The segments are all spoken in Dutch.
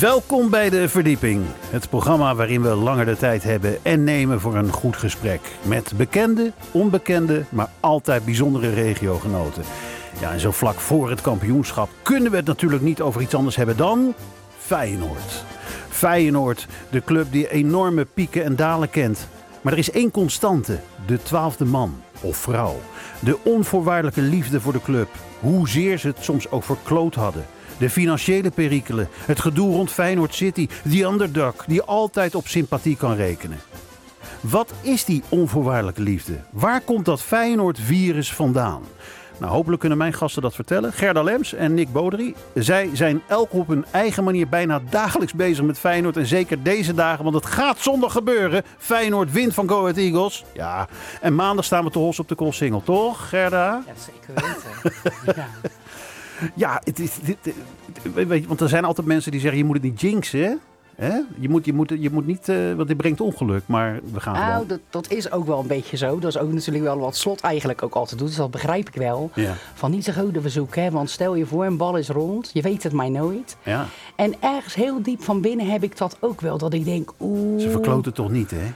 Welkom bij de Verdieping. Het programma waarin we langer de tijd hebben en nemen voor een goed gesprek. Met bekende, onbekende, maar altijd bijzondere regiogenoten. Ja, en zo vlak voor het kampioenschap kunnen we het natuurlijk niet over iets anders hebben dan Feyenoord. Feyenoord, de club die enorme pieken en dalen kent. Maar er is één constante, de twaalfde man of vrouw. De onvoorwaardelijke liefde voor de club. Hoezeer ze het soms ook verkloot hadden. De financiële perikelen, het gedoe rond Feyenoord City, die underdog die altijd op sympathie kan rekenen. Wat is die onvoorwaardelijke liefde? Waar komt dat Feyenoord-virus vandaan? Nou, hopelijk kunnen mijn gasten dat vertellen. Gerda Lems en Nick Bodery. Zij zijn elk op hun eigen manier bijna dagelijks bezig met Feyenoord. En zeker deze dagen, want het gaat zondag gebeuren. Feyenoord wint van Go Ahead Eagles. Ja, en maandag staan we te hols op de Koolsingel, toch Gerda? Ja, zeker weten. ja. Ja, het is, dit, weet je, want er zijn altijd mensen die zeggen je moet het niet jinxen. Hè? Je, moet, je, moet, je moet niet, uh, want dit brengt ongeluk, maar we gaan nou, gewoon. dat, dat is ook wel een beetje zo. Dat is ook natuurlijk wel wat Slot eigenlijk ook altijd doet. Dus dat begrijp ik wel. Ja. Van niet te goede verzoek, hè. Want stel je voor, een bal is rond. Je weet het maar nooit. Ja. En ergens heel diep van binnen heb ik dat ook wel. Dat ik denk, oeh... Ze verkloten toch niet, hè?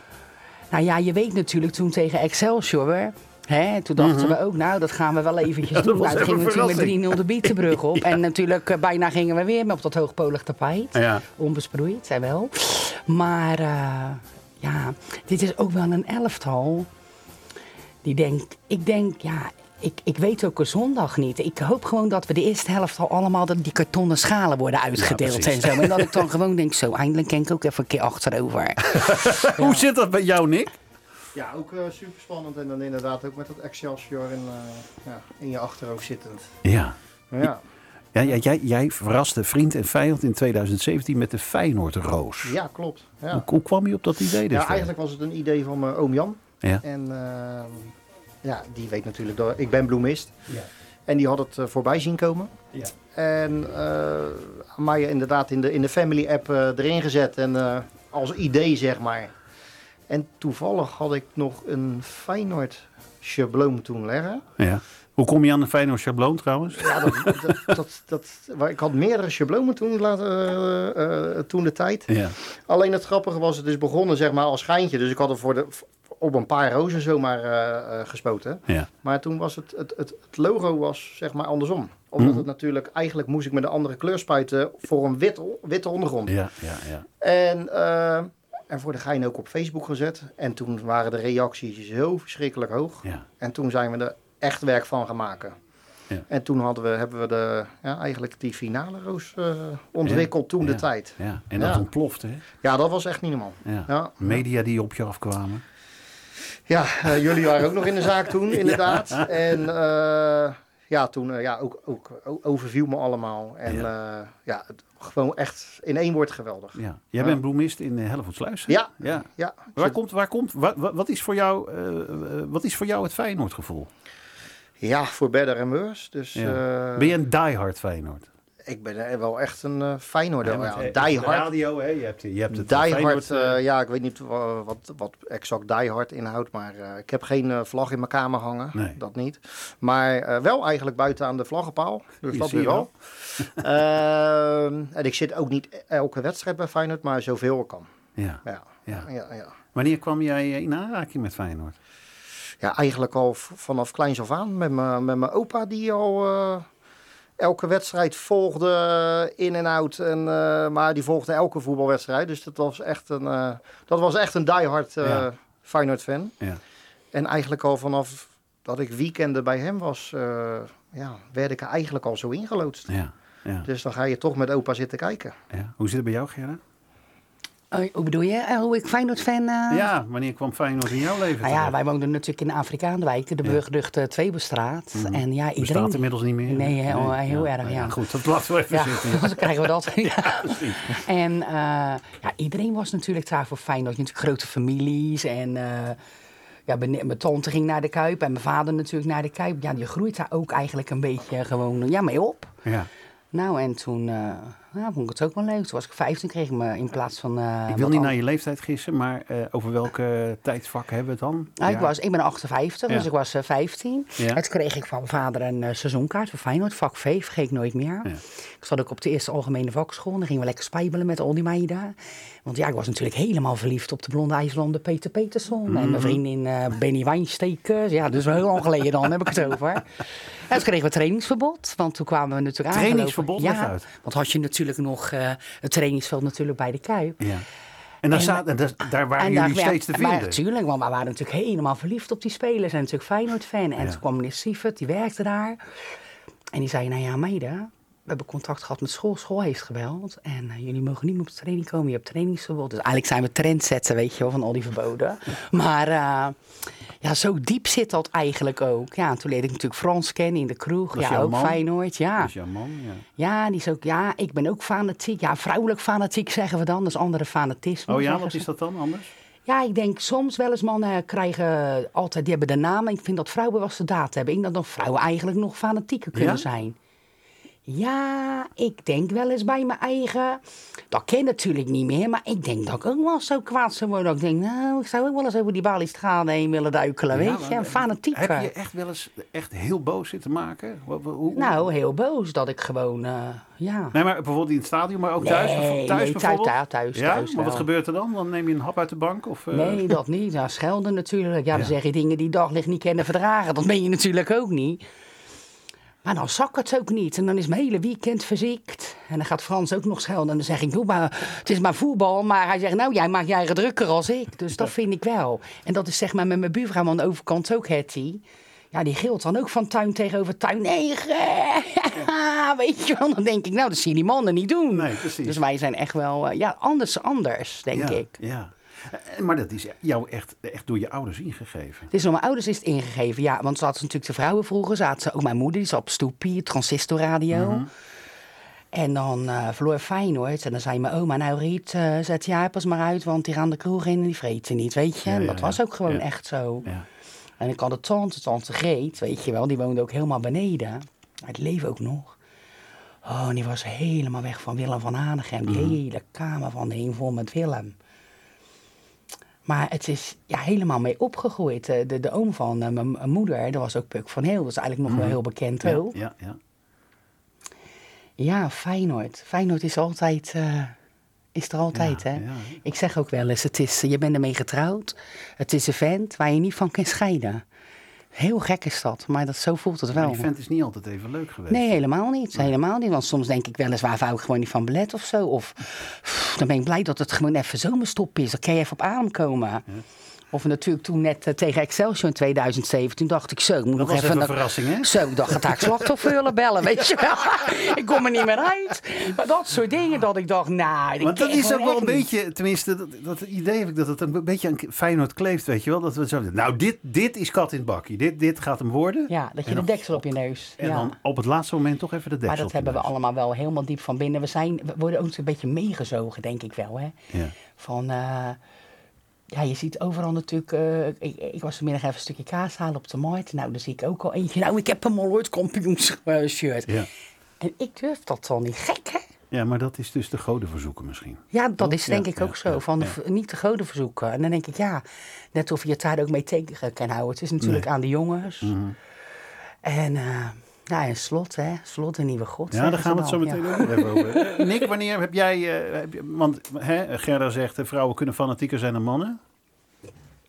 Nou ja, je weet natuurlijk toen tegen Excelsior... Hè, toen dachten we ook, nou, dat gaan we wel eventjes Mhm. Ja, doen. Nou, toen gingen we natuurlijk met 3-0 de bietenbrug op. En natuurlijk, eh, bijna gingen we weer op dat hoogpolig tapijt. Ja. Onbesproeid, hè wel. Maar eh, ja, dit is ook wel een elftal. Die denkt, ik denk, ja, ik, ik weet ook een zondag niet. Ik hoop gewoon dat we de eerste helft al allemaal dat die kartonnen schalen worden uitgedeeld en zo. En dat ik dan gewoon denk, zo, eindelijk kan ik ook even een keer achterover. Hoe zit dat bij jou, Nick? Ja, ook super spannend. En dan inderdaad ook met dat Excelsior in, eh, ja, in je achterhoofd zittend. Ja. Maar ja, ja, ja jij, jij verraste vriend en vijand in 2017 met de Feyenoord-roos. ja klopt. Ja. Hoe, hoe kwam je op dat idee? ja, destijds? eigenlijk was het een idee van mijn oom Jan. Ja. En eh, ja, die weet natuurlijk dat ik ben bloemist. Ja. En die had het eh, voorbij zien komen. Ja. En eh aan mij inderdaad in de, in de family app eh, erin gezet. En eh, als idee zeg maar. En toevallig had ik nog een Feyenoord schabloon toen leggen. Ja. Hoe kom je aan een Feyenoord schabloon trouwens? Ja, dat, dat, dat, dat- waar- ik had meerdere schablonen toen, laten, eh, eh, toen de tijd. Ja. Alleen het grappige was, het is begonnen zeg maar als schijntje. Dus ik had er voor de, op een paar rozen zomaar eh, gespoten. Ja. Maar toen was het, het, het, het logo was zeg maar andersom. Omdat Mhm. het natuurlijk, eigenlijk moest ik met een andere kleur spuiten voor een wit, witte ondergrond. Ja, ja, ja. En, en voor de gein ook op Facebook gezet. En toen waren de reacties zo verschrikkelijk hoog. ja. En toen zijn we er echt werk van gaan maken. Ja. En toen hadden we, hebben we de, ja, eigenlijk die finale roos eh, ontwikkeld toen de tijd. ja. En dat ontplofte, hè? Ja, dat was echt niet normaal. Ja. Ja, Media die op je afkwamen. ja eh, jullie waren ook nog in de zaak toen, inderdaad. En eh, ja, toen eh, ja, ook, ook, overviel me allemaal. En ja, ja het, gewoon echt in één woord geweldig. Ja. Jij Ja. bent bloemist in uh, Hellevoetsluis? Ja. ja. Ja, Waar komt, waar komt, wa- wa- wat, is voor jou, eh, eh, wat is voor jou het Feyenoord gevoel? ja voor better en worse. Dus Ja. eh, Ben je een diehard Feyenoord? Ik ben er wel echt een uh, Feyenoorder. Ja, eh, die hard. radio, hè? Je hebt, je hebt het Die Feyenoord, Hard, eh, eh, ja, ik weet niet wa- wat, wat exact Die Hard inhoudt, maar eh, ik heb geen eh, vlag in mijn kamer hangen, Nee. dat niet. Maar eh, wel eigenlijk buiten aan de vlaggenpaal, dus Je dat weer wel. Ehm, en ik zit ook niet elke wedstrijd bij Feyenoord, maar zoveel ik kan. ja, Ja, ja. ja, ja. Wanneer kwam jij in aanraking met Feyenoord? ja eigenlijk al vanaf kleins af aan met mijn met mijn opa die al eh, elke wedstrijd volgde eh, in en out. En, eh, maar die volgde elke voetbalwedstrijd, dus dat was echt een, eh, dat was echt een diehard eh Ja. Feyenoord fan. Ja. En eigenlijk al vanaf dat ik weekenden bij hem was, ja, werd ik er eigenlijk al zo ingeloodst. Ja, ja, Dus dan ga je toch met opa zitten kijken. ja. Hoe zit het bij jou, Gerda? Oh, hoe bedoel je? Eh, hoe ik Feyenoord-fan... eh, Ja, wanneer kwam Feyenoord in jouw leven Nou ja, wij woonden natuurlijk in de Afrikaanwijk, de Ja. beruchte Tweebestraat. En ja, Bestaat iedereen... inmiddels niet meer? Nee, heel- heel erg, ja. Goed, dat laten we even Ja, zitten. dan krijgen we dat. ja. En eh, ja, iedereen was natuurlijk daar voor Feyenoord. Natuurlijk grote families en... eh, ja, mijn, mijn tante ging naar de Kuip en mijn vader natuurlijk naar de Kuip. Ja, je groeit daar ook eigenlijk een beetje gewoon ja, mee op. Ja. Nou, en toen, Ja, vond ik het ook wel leuk. Toen was ik 15, kreeg ik me in plaats van... eh, Ik wil niet naar je leeftijd gissen, maar eh, over welke tijdsvak hebben we het dan? Nou, ik, Ja. was, ik ben 58, Ja. dus ik was eh, 15. Ja. En toen kreeg ik van mijn vader een eh, seizoenkaart voor Feyenoord, vak V, vergeet ik nooit meer. Ja. Ik zat ook op de eerste algemene vakschool en dan gingen we lekker spijbelen met al die meiden. Want ja, ik was natuurlijk helemaal verliefd op de blonde IJslander Peter Peterson. En Mhm. mijn vriendin eh Benny Wijnstekers. Ja, dus wel heel lang geleden dan heb ik het over. En toen kregen we trainingsverbod, want toen kwamen we natuurlijk aan. Trainingsverbod? Ja, uit. want had je natuurlijk nog eh, het trainingsveld natuurlijk bij de Kuip. Ja. En, daar, En- zaten, daar, daar waren En jullie daar- steeds te vinden. Natuurlijk, want we waren natuurlijk helemaal verliefd op die spelers. En natuurlijk Feyenoord-fan. En Ja. toen kwam meneer Sievert, die werkte daar. En die zei, nou ja, meiden, hebben contact gehad met school. School heeft gebeld. En eh, jullie mogen niet meer op de training komen. Je hebt trainingsverbod. Dus eigenlijk zijn we trendsetten, weet je wel, van al die verboden. Maar eh, ja, zo diep zit dat eigenlijk ook. Ja, en toen leerde ik natuurlijk Frans kennen in de kroeg. Dat Ja, ook man? Feyenoord, ja. Dat is jouw man, ja. Ja, die is ook, ja, ik ben ook fanatiek. Ja, vrouwelijk fanatiek zeggen we dan. Dat is andere fanatisme. Oh ja, wat ze. is dat dan anders? Ja, ik denk soms wel eens mannen krijgen altijd, die hebben de naam. En ik vind dat vrouwen wel de daad hebben. Ik denk dat vrouwen eigenlijk nog fanatieker kunnen Ja? zijn. Ja, ik denk wel eens bij mijn eigen. Dat ken ik natuurlijk niet meer, maar ik denk dat ik ook wel zo kwaad zou worden. Dat ik denk, nou, ik zou ook wel eens over die baliestrade heen willen duikelen, Ja, weet je. Een fanatieker. Heb je echt wel eens echt heel boos zitten maken? Hoe- hoe- Nou, heel boos dat ik gewoon, eh, ja. Nee, maar bijvoorbeeld in het stadion, maar ook thuis? Nee, thuis nee, bijvoorbeeld? thuis, thuis, Ja, thuis maar wat gebeurt er dan? Dan neem je een hap uit de bank? Of, eh, Nee, dat niet. Ja, schelden natuurlijk. Ja, dan Ja. zeg je dingen die daglicht niet kennen verdragen. Dat ben je natuurlijk ook niet. Maar dan zak het ook niet. En dan is mijn hele weekend verziekt. En dan gaat Frans ook nog schelden. En dan zeg ik, joh, maar het is maar voetbal. Maar hij zegt, nou, jij maakt jij eigen drukker als ik. Dus dat vind ik wel. En dat is zeg maar met mijn buurvrouw aan de overkant ook, Hetty. Ja, die gilt dan ook van tuin tegenover tuin. Nee, weet je wel. Dan denk ik, nou, dat zie je die mannen niet doen. Nee, precies. Dus wij zijn echt wel, eh, ja, anders, anders, denk ja, ik. Ja. Eh, Maar dat is jou echt, echt door je ouders ingegeven. Het is door mijn ouders is het ingegeven, ja. Want ze hadden natuurlijk de vrouwen vroeger. Zaten ze, ook mijn moeder, die zat op stoepie, transistorradio. Mhm. En dan eh verloor Feyenoord. En dan zei mijn oma, nou Riet, eh, zet je pas maar uit, want die gaan de kroeg in en die vreten niet, weet je. Ja, en dat ja. was ook gewoon Ja. echt zo. Ja. En ik had een tante, tante Greet, weet je wel, die woonde ook helemaal beneden. Het leven ook nog. Oh, en die was helemaal weg van Willem van Hanegem. Die Mhm. hele kamer van de heen vol met Willem. Maar het is ja, helemaal mee opgegroeid. Eh, De, de oom van eh, mijn moeder, dat was ook Puk van Heel. Dat is eigenlijk nog wel heel bekend Mhm. Ja, ja, ja. Ja, Feyenoord. Feyenoord is altijd, eh, is er altijd, Ja, hè. ja. Ik zeg ook wel eens, het is, je bent ermee getrouwd. Het is een vent waar je niet van kan scheiden. Heel gek is dat, maar dat, zo voelt het Maar wel. die vent is niet altijd even leuk geweest. Nee, helemaal niet. Helemaal niet. Want soms denk ik wel eens, waar ik gewoon niet van belet of zo. Of pff, dan ben ik blij dat het gewoon even zomerstop is. Dan kan je even op adem komen. Of natuurlijk toen net eh, tegen Excelsior in 2007. Toen dacht ik zo, ik moet Dat nog was even... even een een- verrassing, hè? Zo, ik dacht, ga ik slachtoffer bellen, weet je wel. ik kom er niet meer uit. Maar dat soort dingen dat ik dacht, nou... dit Want dat ik is ook wel een beetje, tenminste, dat, dat idee heb ik dat het een beetje aan Feyenoord kleeft, weet je wel. Dat we zo, nou, dit, dit is kat in het bakkie. Dit, dit gaat hem worden. Ja, dat je de deksel op je neus. En ja. dan op het laatste moment toch even de deksel Maar dat hebben we allemaal wel helemaal diep van binnen. We, zijn, we worden ook een beetje meegezogen, denk ik wel. Hè? Ja. Van, eh, ja, je ziet overal natuurlijk... eh, ik, ik was vanmiddag even een stukje kaas halen op de markt. Nou, dan zie ik ook al eentje. Nou, ik heb een Molloyd kampioensshirt. Ja. En ik durf dat dan niet. Gek, hè? ja, maar dat is dus de goden verzoeken misschien. Ja, dat Toch? is denk Ja, ik ja, ook zo. van niet te goden verzoeken. En dan denk ik, ja, net of je het daar ook mee tegen kan houden. Het is natuurlijk aan de jongens. Mhm. En eh, ja, en slot, hè. Slot een nieuwe god. Ja, daar gaan we het zo meteen Ja. ook nog even over. Eh, Nick, wanneer heb jij... eh, heb je- want hè, Gerda zegt, eh, vrouwen kunnen fanatieker zijn dan mannen.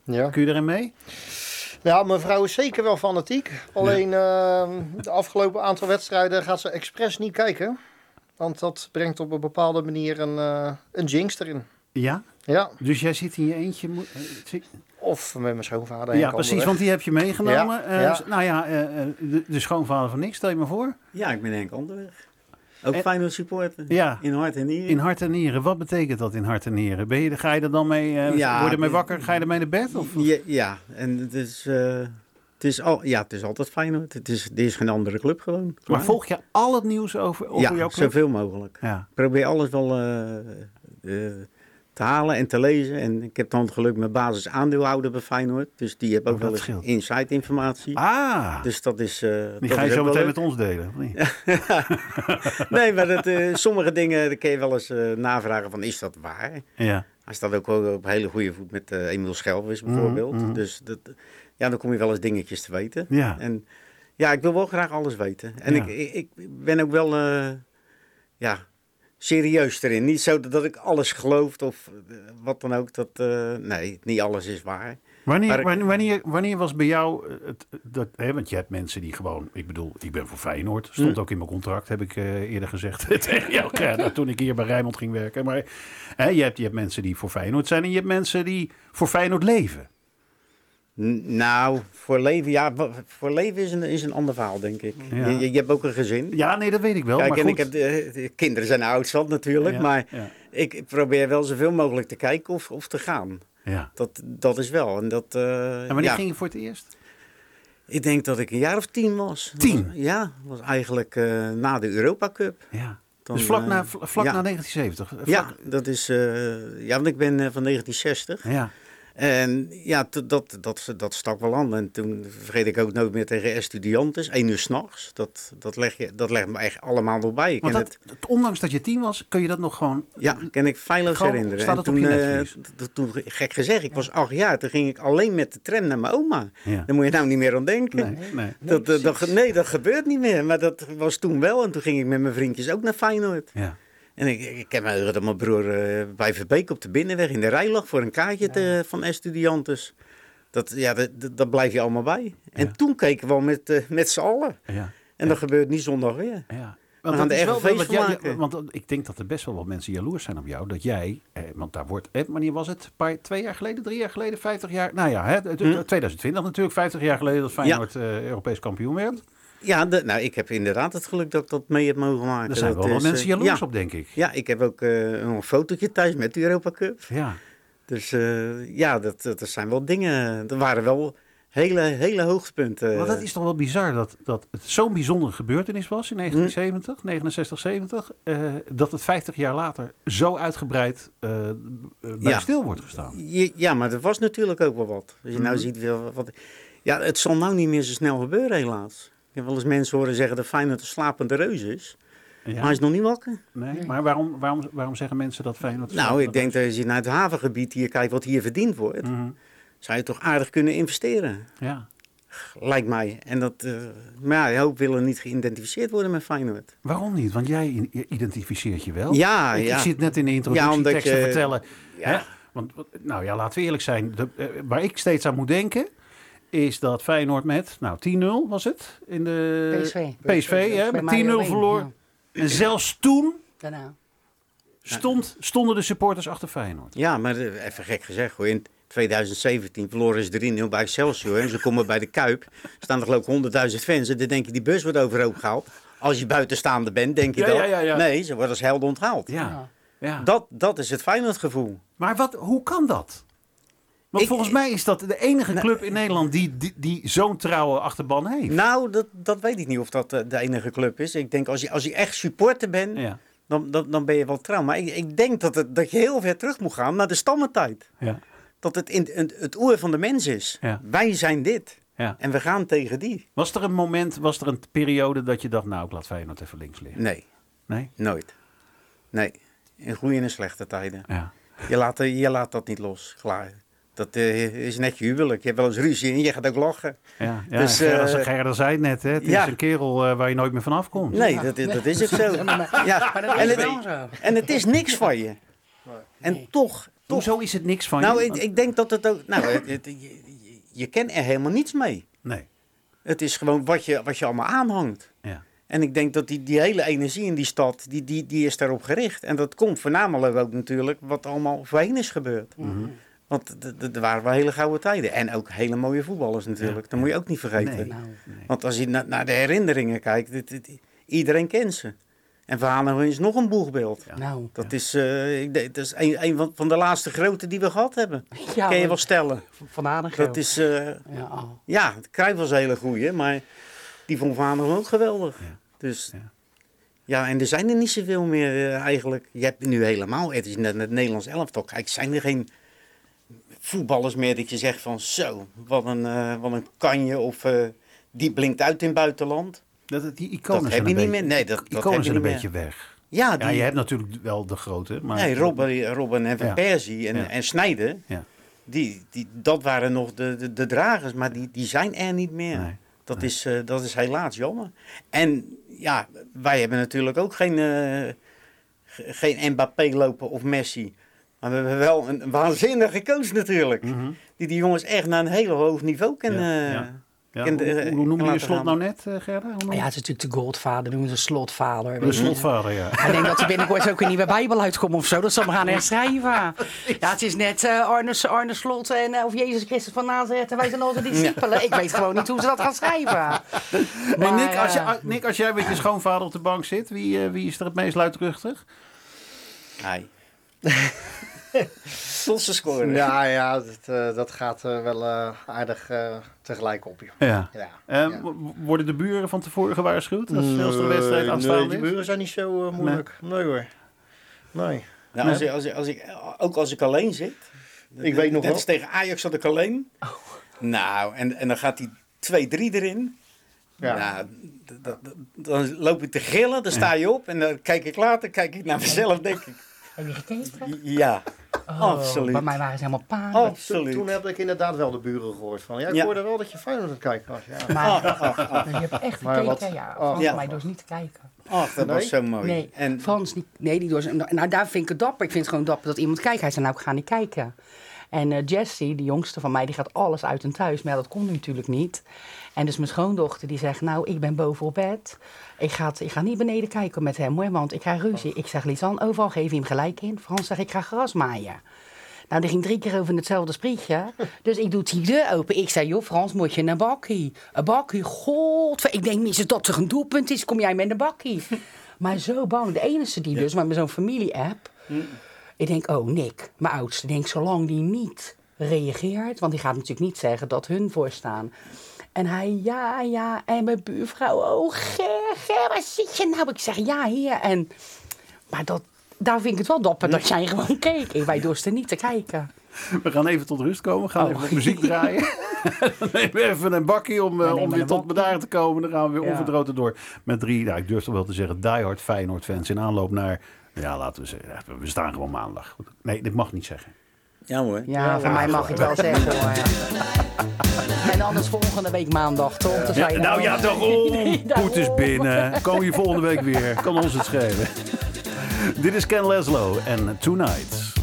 Ja. Kun je erin mee? Ja, mijn vrouw is zeker wel fanatiek. Alleen de afgelopen aantal wedstrijden gaat ze expres niet kijken. Want dat brengt op een bepaalde manier een, een jinx erin. Ja? Ja, Dus jij zit in je eentje... eh, of met mijn schoonvader. Ja, precies, want die heb je meegenomen. Ja, Eh, ja. Nou ja, eh, eh, de, de schoonvader van niks, stel je me voor. Ja, ik ben Henk Onderweg. Ook En- Feyenoord supporter. Ja. In hart en nieren. In hart en nieren. Wat betekent dat in hart en nieren? Ben je, ga je er dan mee, eh Ja, word je ermee wakker? Ga je ermee naar bed? Of? Ja, ja, en het is, eh, het, is al, ja, het is altijd Feyenoord. Het is, er is geen andere club gewoon. Maar volg je al het nieuws over, over Ja, jouw club? zoveel mogelijk. Ja. Probeer alles wel eh, eh, te halen en te lezen. En ik heb dan het geluk met basis aandeelhouder bij Feyenoord. Dus die hebben ook Oh, wel dat eens inside informatie. Ah, Dus dat is. eh, die dat ga je zo meteen leuk. met ons delen. of niet? Nee, maar dat, eh, sommige dingen daar kun je wel eens eh, navragen van is dat waar? Ja. Hij staat ook wel op hele goede voet met Emiel Schelvis Mhm, bijvoorbeeld. mhm. Dus dat, ja, dan kom je wel eens dingetjes te weten. Ja. En ja, ik wil wel graag alles weten. En Ja. ik, ik, ik ben ook wel ja, serieus erin. Niet zo dat ik alles geloof of eh, wat dan ook. Dat, eh, nee, niet alles is waar. Wanneer, Maar ik- wanneer, wanneer, was bij jou eh, het, dat, hè, want je hebt mensen die gewoon, ik bedoel, ik ben voor Feyenoord, stond Hm. ook in mijn contract, heb ik eerder gezegd tegen jou, Gerda, toen ik hier bij Rijnmond ging werken. Maar hè, je, hebt, je hebt mensen die voor Feyenoord zijn en je hebt mensen die voor Feyenoord leven. Nou, voor leven, ja, voor leven is een, is een ander verhaal, denk ik. Ja. Je, je, hebt ook een gezin. Ja, nee, dat weet ik wel. Kijk, maar en goed. ik heb de, de kinderen zijn oudstand natuurlijk, Ja, maar ja. ik probeer wel zoveel mogelijk te kijken of, of te gaan. Ja. Dat, dat is wel. En, dat, eh, En wanneer ging je voor het eerst? Ik denk dat ik een jaar of tien was. Tien? Ja, was eigenlijk eh, na de Europa Cup. Ja. Dan, dus vlak, eh, na, vl- vlak na 1970. Vlak- Ja, dat is. eh, ja, want ik ben eh, van 1960. Ja. En ja, dat, dat, dat stak wel aan. En toen vergeet ik ook nooit meer tegen Estudiantes. één uur s'nachts. Dat, dat, leg je, dat legt me echt allemaal nog bij. Dat, het, ondanks dat je tien was, kun je dat nog gewoon... ja, kan ik feilloos herinneren. staat En het op toen, je eh, toen, gek gezegd, ik was acht jaar. Toen ging ik alleen met de tram naar mijn oma. Ja. Daar moet je nou niet meer aan denken. Nee, nee. Dat, dat, dat, nee, dat gebeurt niet meer. Maar dat was toen wel. En toen ging ik met mijn vriendjes ook naar Feyenoord. Ja. En ik, ik, ik heb me dat mijn broer eh, bij Verbeek op de binnenweg in de rij lag voor een kaartje te- van Estudiantes. Dat, ja, dat, blijf je allemaal bij. En Ja. toen keken we al met, eh, met z'n allen. Ja. En dat gebeurt niet zondag weer. Ja. jij- van maken. Want ik denk dat er best wel wat mensen jaloers zijn op jou. Dat jij, eh, want daar wordt, eh, wanneer was het? Paar, twee jaar geleden, drie jaar geleden, vijftig jaar? Nou ja, hè, het- het- Hm. 2020 natuurlijk, vijftig jaar geleden dat Feyenoord eh, Europees kampioen werd. Ja, de- nou, ik heb inderdaad het geluk dat ik dat mee heb mogen maken. Daar zijn Dat wel is, mensen eh, jaloers ja. op, denk ik. Ja, ik heb ook eh, een fotootje thuis met de Europa Cup. Ja. Dus eh, ja, dat, dat, zijn wel dingen. Er waren wel hele, hele hoogtepunten. Maar dat is toch wel bizar dat, dat het zo'n bijzondere gebeurtenis was in 1970, 69, 70. eh, dat het 50 jaar later zo uitgebreid bij Ja. stil wordt gestaan. Ja, maar er was natuurlijk ook wel wat. Als je nou Mhm. ziet wel wat. Ja, het zal nou niet meer zo snel gebeuren, helaas. Ik heb wel eens mensen horen zeggen dat Feyenoord een slapende reus is. Ja. Maar hij is nog niet wakker. Nee, maar waarom, waarom, waarom zeggen mensen dat Feyenoord... Nou, ik denk dat als je naar het havengebied hier kijkt wat hier verdiend wordt, Mhm. zou je toch aardig kunnen investeren. Ja. Lijkt mij. En dat, eh, maar ja, hoop willen niet geïdentificeerd worden met Feyenoord. Waarom niet? Want jij identificeert je wel. Ja, ik, ja. ik zit net in de Ja, introductietekst omdat te vertellen. Ja. Hè? Want, nou ja, laten we eerlijk zijn. De, eh, waar ik steeds aan moet denken... is dat Feyenoord met, nou 10-0 was het? In de PSV. PSV, hè, met mij 10-0 alleen, verloor. ja. En zelfs toen Daarna. stond, stonden de supporters achter Feyenoord. Ja, maar eh, even gek gezegd hoor. In 2017 verloren ze 3-0 bij Excelsior. En ze komen bij de Kuip. Er staan er geloof ik 100.000 fans. En dan denk je, die bus wordt overhoop gehaald. Als je buitenstaande bent, denk je Ja, dat. ja, ja, ja. Nee, ze worden als helden onthaald. Ja. ja. Dat, dat is het Feyenoord gevoel. Maar wat, hoe kan dat? Want Ik- volgens mij is dat de enige club in Nederland die, die, die zo'n trouwe achterban heeft. Nou, dat, dat weet ik niet of dat eh, de enige club is. Ik denk, als je, als je echt supporter bent, Ja. dan, dan, dan ben je wel trouw. Maar ik, ik denk dat, het, dat je heel ver terug moet gaan naar de stammentijd. Ja. Dat het in, het, het oer van de mens is. Ja. Wij zijn dit. Ja. En we gaan tegen die. Was er een moment, was er een periode dat je dacht, nou ik laat Feyenoord even links liggen? Nee, Nee? nooit. Nee, in goede en in slechte tijden. Ja. Je laat, je laat dat niet los, klaar. Dat eh, is net je huwelijk. Je hebt wel eens ruzie en je gaat ook lachen. Ja, ja Dus, Gerard, eh, Gerard zei het net, hè? het ja. is een kerel eh, waar je nooit meer vanaf komt. Nee, dat, is- dat is ook zo. Ja, Maar en, het, zo. en het is niks van je. En toch, toch. Hoezo is het niks van Nou, je? ik, ik denk dat het ook... Nou, het, het- je, kent er helemaal niets mee. Nee. Het is gewoon wat je, wat je allemaal aanhangt. Ja. En ik denk dat die, die hele energie in die stad, die, die, die is daarop gericht. En dat komt voornamelijk ook natuurlijk wat allemaal voorheen is gebeurd. Mhm. Want er waren wel hele gouden tijden. En ook hele mooie voetballers natuurlijk. Dat moet je ook niet vergeten. Nee. Nou, Want als je na- naar de herinneringen kijkt, dit- dit- iedereen kent ze. En Van Hanegem is nog een boegbeeld. nou. Dat is, eh, ik denk, dat is een, een van, van de laatste grote die we gehad hebben. Ja, Kan je wel stellen. Van Aardigeel. Dat is, eh, Ja, oh. ja, het Cruijff was een hele goeie, maar die vond Van ook geweldig. Ja. Dus Ja. Ja, en er zijn er niet zoveel meer eh, eigenlijk. Je hebt nu helemaal, het is net het Nederlands elftal. Kijk, zijn er geen voetballers meer dat je zegt van zo, wat een, eh, wat een kanje of eh, die blinkt uit in het buitenland. Dat, die iconen Dat zijn heb je een niet beetje- meer. Nee, dat, heb zijn een beetje weg. Ja, die, Ja, je hebt natuurlijk wel de grote, maar... nee, Robben, Robben en Van Ja. Persie en, Ja. en Snijden, Ja. die, die, dat waren nog de, de, de dragers, maar die, die zijn er niet meer. Nee, Dat, nee. is, eh, dat is helaas jammer. En ja, wij hebben natuurlijk ook geen, ge- geen Mbappé lopen of Messi. Maar we hebben wel een, waanzinnige coach natuurlijk. Mhm. Die die jongens echt naar een heel hoog niveau kan, Ja, eh, ja. Ja, kan, hoe, eh, hoe kan noemde je slot nou net, eh Gerda? Hoe noem Ja, je- het is natuurlijk de Goldvader, noemen ze slotvader. de slotvader, ja. Ik denk dat er binnenkort ook een nieuwe Bijbel uitkomt of zo. Dat ze hem gaan herschrijven. Ja, het is net eh, Arne, Arne Slot en, of Jezus Christus van Nazareth. En wij zijn onze discipelen. Ik weet gewoon niet hoe ze dat gaan schrijven. Hey, Maar, Nick, als je, Nick, als jij met je schoonvader op de bank zit, wie, wie is er het meest luidruchtig? Hij. Tot ze scoren. Ja, ja dat, eh, dat gaat eh, wel eh, aardig eh, tegelijk op. joh. Ja. Ja, Eh, ja. w- Worden de buren van tevoren gewaarschuwd als, een wedstrijd Nee, aanstaande die is? buren zijn niet zo moeilijk. Nee. hoor. Nee. Nou, als, ik, als, ik, als ik, ook als ik alleen zit. Ik weet nog wel. als tegen Ajax zat ik alleen. Nou, en, en dan gaat die 2-3 erin. Ja. Nou, dan loop ik te gillen, dan sta je op en dan kijk ik later, kijk ik naar mezelf, denk ik. Heb je gekeken? Ja, Oh, absoluut. Bij mij waren ze helemaal paard. Toen, Absoluut. toen heb ik inderdaad wel de buren gehoord van. Ja, ik Ja. hoorde wel dat je Feyenoord aan het kijken was. Ja. Maar dus je hebt echt gekeken, wat- ja. Frans, Ja. mij dus niet te kijken. Ach, dat Nee? was zo mooi. Nee, En, Frans, die, nee, die door nou daar vind ik het dapper. Ik vind het gewoon dapper dat iemand kijkt. Hij zei, nou ik ga niet kijken. En eh Jessie, de jongste van mij, die gaat alles uit en thuis. Maar ja, dat kon natuurlijk niet. En dus mijn schoondochter die zegt, nou ik ben boven op bed. Ik ga, ik ga niet beneden kijken met hem hoor, want ik krijg ruzie. Ik zeg, Lisan, overal geef je hem gelijk in. Frans zegt, ik ga gras maaien. Nou, die ging drie keer over hetzelfde sprietje. Dus ik doe die deur open. Ik zei, joh, Frans, moet je een bakkie? Een bakkie, god. Ik denk minstens dat er een doelpunt is. Kom jij met een bakkie? Maar zo bang. De enige die dus, maar met zo'n familie-app. Ik denk, oh, Nick, mijn oudste. Denk, zolang die niet reageert. Want die gaat natuurlijk niet zeggen dat hun voorstaan. En hij, ja, ja. En mijn buurvrouw, oh, Ger, Ger, waar zit je nou? Ik zeg, ja, hier. En, maar dat, daar vind ik het wel dapper dat jij gewoon keek. Ik, wij dorsten niet te kijken. We gaan even tot rust komen. We gaan Oh. even wat muziek draaien. Dan nemen we even een bakkie om, eh, om weer tot bedaren te komen. Dan gaan we weer Ja. onverdroten door met drie, nou, ik durf toch wel te zeggen, diehard Feyenoord fans in aanloop naar, ja, laten we zeggen, ja, we staan gewoon maandag. Nee, dit mag niet zeggen. ja hoor. Ja, voor mij mag je het wel zeggen hoor. En anders volgende week maandag, toch? Je nou ja, daarom. Poet is binnen. Komen je volgende week weer. Kan ons het schelen. Dit is Ken Leslo en Tonight.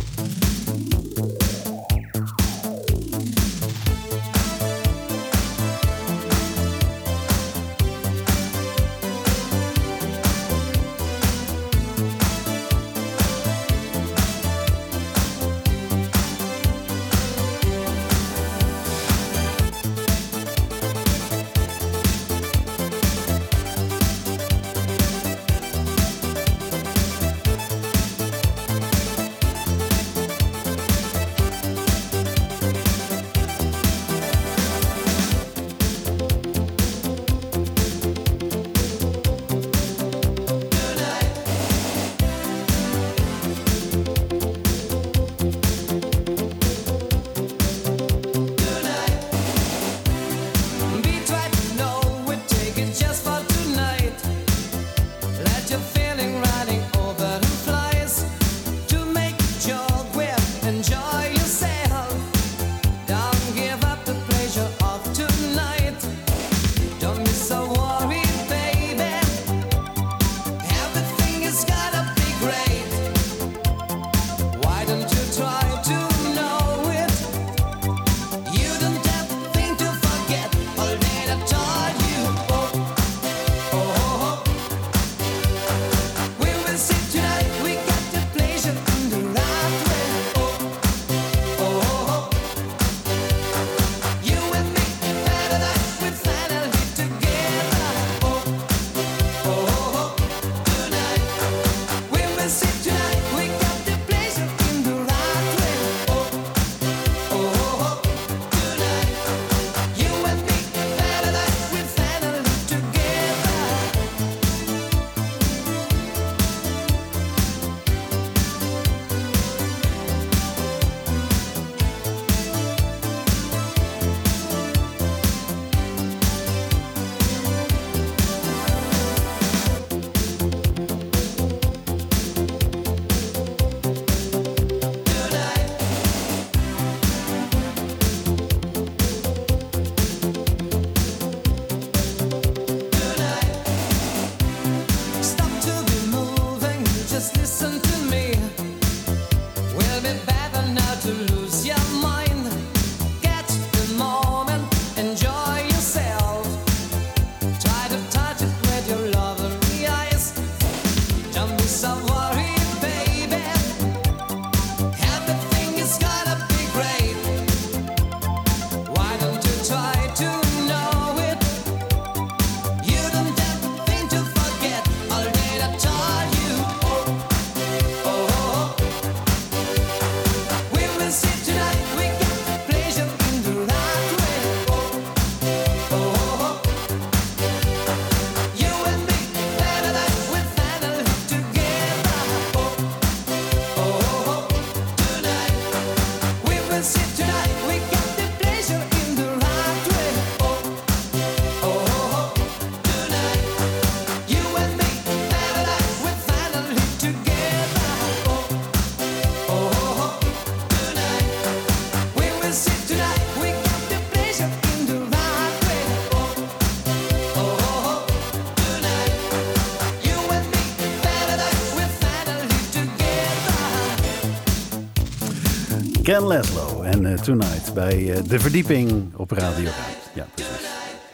Ken Leslo en eh, Tonight bij eh, De Verdieping op Radio Rijt. Ja, precies.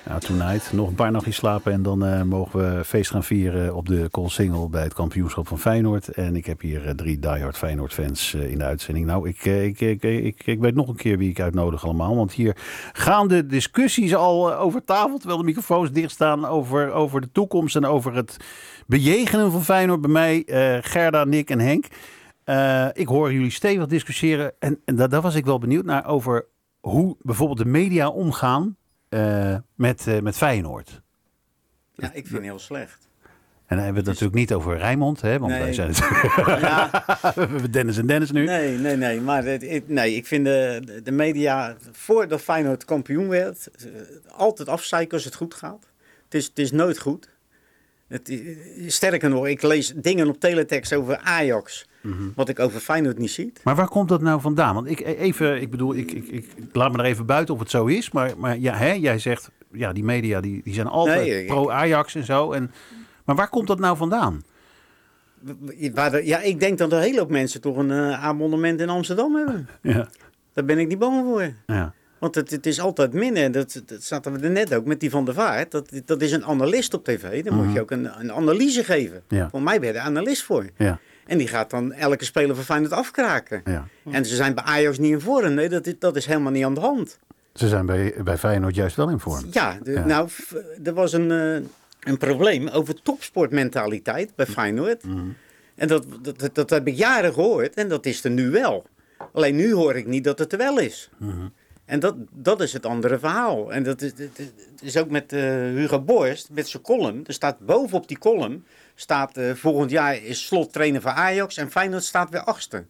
Nou, Tonight. Nog een paar nachtjes slapen en dan eh, mogen we feest gaan vieren op de Single bij het kampioenschap van Feyenoord. En ik heb hier drie diehard Feyenoord fans in de uitzending. Nou, ik, ik, ik, ik, weet nog een keer wie ik uitnodig allemaal. Want hier gaan de discussies al over tafel, terwijl de microfoons dicht staan, over, over de toekomst en over het bejegenen van Feyenoord bij mij. Gerda, Nick en Henk. Eh, ik hoor jullie stevig discussiëren. En, en daar, daar was ik wel benieuwd naar over hoe bijvoorbeeld de media omgaan eh, met, eh, met Feyenoord. Ja, ik vind het heel slecht. En dan hebben we het natuurlijk niet over Rijnmond, hè, want Nee. wij zijn het. Ja, we hebben Dennis en Dennis nu. nee, nee, nee. Maar het, nee, ik vind de, de media, voordat Feyenoord kampioen werd, altijd afzeiken als het goed gaat. Het is, het is nooit goed. Het, sterker nog, ik lees dingen op teletext over Ajax, Mhm. wat ik over Feyenoord niet zie. Maar waar komt dat nou vandaan? Want ik even, ik bedoel, ik, ik, ik laat me er even buiten of het zo is. Maar, maar ja, hè, jij zegt, ja, die media die, die zijn altijd Nee, pro-Ajax en zo. En, maar waar komt dat nou vandaan? De- ja, ik denk dat een hele hoop mensen toch een eh, abonnement in Amsterdam hebben. Ja, Daar ben ik niet bang voor. ja. Want het, het is altijd minder. Dat, dat zaten we er net ook met die van der Vaart. Dat, dat is een analist op tv. Dan moet je ook een, een analyse geven. Mhm. Ja. Voor mij ben je er analist voor. ja, En die gaat dan elke speler van Feyenoord afkraken. ja. En ze zijn bij Ajax niet in vorm. Nee, dat is, dat is helemaal niet aan de hand. Ze zijn bij, bij Feyenoord juist wel in vorm. Ja, de- Ja. nou, er was een, eh, een probleem over topsportmentaliteit bij Feyenoord. En dat, dat, dat, dat heb ik jaren gehoord en dat is er nu wel. Alleen nu hoor ik niet dat het er wel is. En dat, dat is het andere verhaal. En dat is, dat is- het is ook met eh, Hugo Borst, met zijn column. Er staat bovenop die column, staat eh, volgend jaar is slot trainer voor Ajax en Feyenoord staat weer achtste.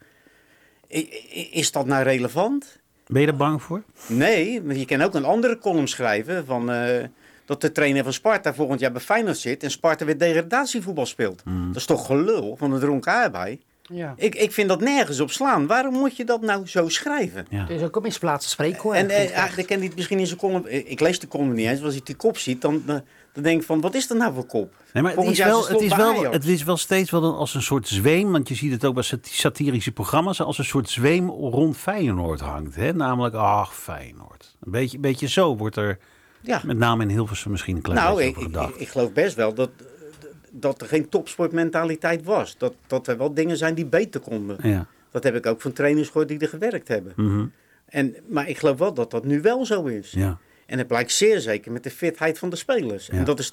Is dat nou relevant? Ben je er bang voor? Nee, maar je kan ook een andere column schrijven van eh, dat de trainer van Sparta volgend jaar bij Feyenoord zit en Sparta weer degradatievoetbal speelt. Dat is toch gelul van het dronken aardbei? Ja. Ik, ik vind dat nergens op slaan. Waarom moet je dat nou zo schrijven? Ja. Het is ook een misplaatste spreekwoord. En vind eh, dan kan hij het misschien in zijn column. eh, Ik lees de column niet eens. Als ik die kop ziet, dan, dan, denk ik van wat is dat nou voor kop? Nee, maar het is, wel, het het, is wel, Ajax. het is wel steeds wel een, als een soort zweem, want je ziet het ook bij sat- satirische programma's, als een soort zweem rond Feyenoord hangt. Hè? Namelijk, ach, Feyenoord. Een beetje, beetje zo wordt er, Ja. met name in Hilversum misschien een klein Nou, beetje ik, ik geloof best wel dat, dat er geen topsportmentaliteit was. Dat, dat er wel dingen zijn die beter konden. ja. Dat heb ik ook van trainers gehoord die er gewerkt hebben. Mhm. En, maar ik geloof wel dat dat nu wel zo is. ja. En het blijkt zeer zeker met de fitheid van de spelers. Ja. En dat is,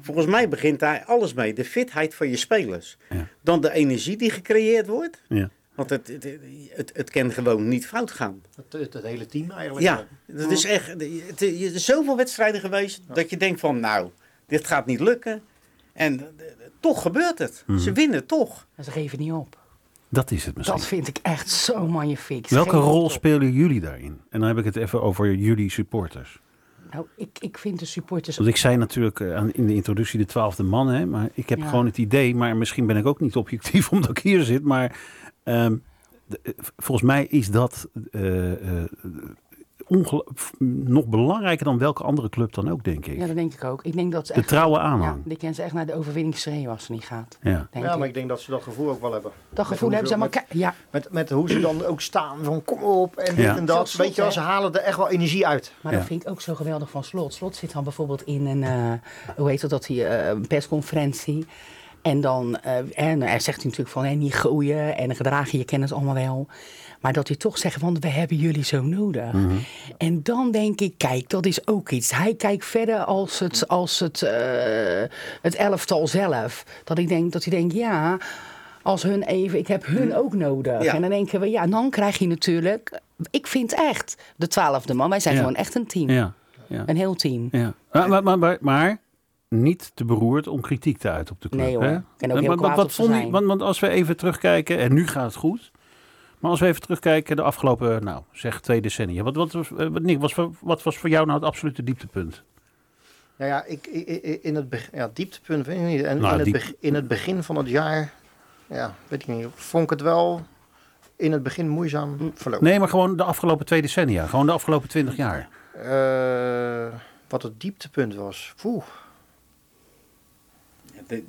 volgens mij begint daar alles mee. De fitheid van je spelers. Ja. Dan de energie die gecreëerd wordt. Ja. Want het, het, het, het kan gewoon niet fout gaan. Het, het, het hele team eigenlijk. Ja, dat is echt. Het, het- er zijn zoveel wedstrijden geweest dat je denkt van, nou, dit gaat niet lukken. En toch gebeurt het. Mhm. Ze winnen toch. En ze geven niet op. Dat is het misschien. Dat vind ik echt zo magnifiek. Ze Welke rol op. spelen jullie daarin? En dan heb ik het even over jullie supporters. Nou, ik, ik vind de supporters... Want ik zei natuurlijk eh, aan- in de introductie de twaalfde man, hè, maar ik heb Ja. gewoon het idee, maar misschien ben ik ook niet objectief omdat ik hier zit, maar ehm, de- eh, volgens mij is dat eh, eh, nog belangrijker dan welke andere club dan ook, denk ik. Ja, dat denk ik ook. Ik denk dat ze de echt... trouwe Ja, aanhang. die kennen ze echt naar de overwinning schreeuwen als het niet gaat. Ja. Denk Ja, ik. maar ik denk dat ze dat gevoel ook wel hebben. Dat gevoel hebben ze ze- maar... met- kijk, Ja, Met, met hoe ze dan ook staan van kom op en dit Ja. en dat. Weet je wel, ze halen er echt wel energie uit. maar Ja. dat vind ik ook zo geweldig van Slot. Slot zit dan bijvoorbeeld in een, eh, hoe heet dat, eh, persconferentie. En dan eh, en hij zegt hij natuurlijk van hè, niet gooien en gedragen, je kent het allemaal wel. Maar dat hij toch zegt van we hebben jullie zo nodig. En dan denk ik, kijk, dat is ook iets. Hij kijkt verder als het, als het, eh, het elftal zelf. Dat ik denk dat hij denkt, ja, als hun even, ik heb hun ook nodig. Ja. En dan denken we, ja, dan krijg je natuurlijk, ik vind echt de twaalfde man. Wij zijn Ja. gewoon echt een team. Ja, Een heel team. ja. Maar, maar, maar, maar, maar niet te beroerd om kritiek te uiten op de club. Nee, hoor. hè? Ook heel wat- kwaad vond want als we even terugkijken, en nu gaat het goed. Maar als we even terugkijken de afgelopen, nou zeg twee decennia. Wat, wat, was, eh, wat, Nick, was, voor- wat was voor jou nou het absolute dieptepunt? Nou ja, ik, in het begin, ja, dieptepunt weet ik niet. En Nou, in, het diep- beg- in het begin van het jaar, ja, weet ik niet, vond ik het wel in het begin moeizaam verlopen. Nee, maar gewoon de afgelopen twee decennia. Gewoon de afgelopen twintig jaar. Eh, wat het dieptepunt was. Poeh. Het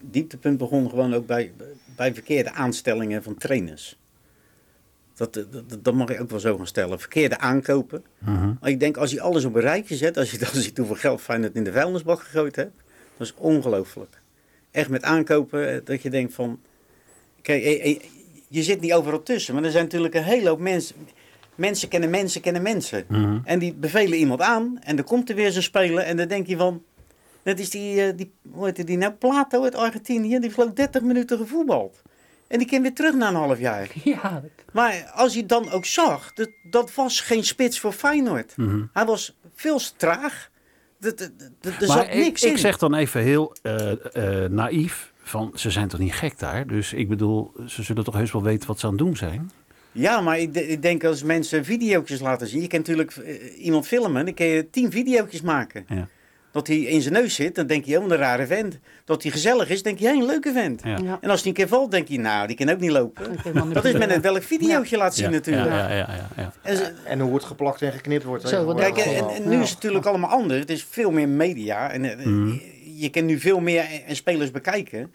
dieptepunt begon gewoon ook bij, bij verkeerde aanstellingen van trainers. Dat, dat, dat- dat mag je ook wel zo gaan stellen. Verkeerde aankopen. Mhm. Maar ik denk, als je alles op een rijtje zet, als je dan ziet hoeveel geld Feyenoord in de vuilnisbak gegooid hebt, dat is ongelooflijk. Echt met aankopen, eh, dat je denkt van, kijk, eh, eh, je zit niet overal tussen, maar er zijn natuurlijk een hele hoop mensen. Mensen kennen mensen kennen mensen. Mhm. En die bevelen iemand aan en dan komt er weer zo'n speler en dan denk je van, net is die, die hoe heet die nou, Plato uit Argentinië, die ik 30 minuten gevoetbald. En die kan weer terug na een half jaar. Ja, Maar als je dan ook zag, dat, dat was geen spits voor Feyenoord. Hij was veel te traag. Dat- dat- dat- Er maar zat ik, niks ik in. zeg dan even heel eh, eh, naïef. Van, ze zijn toch niet gek daar? Dus ik bedoel, ze zullen toch heus wel weten wat ze aan het doen zijn? Ja, maar ik, ik denk als mensen video's laten zien. Je kan natuurlijk eh, iemand filmen, dan kun je tien video's maken. Ja. Dat hij in zijn neus zit, dan denk je, oh, een rare vent. Dat hij gezellig is, denk je, hey, een leuke vent. Ja. Ja. En als hij een keer valt, denk je, nou, die kan ook niet lopen. Dat is met het welk videootje laat zien ja, natuurlijk. Ja, ja, ja, ja, ja. En ze- En hoe het geplakt en geknipt wordt. Zo, Kijk, en, en nu is het natuurlijk allemaal anders. Het is veel meer media. En, eh, Mhm. Je kan nu veel meer en- en spelers bekijken.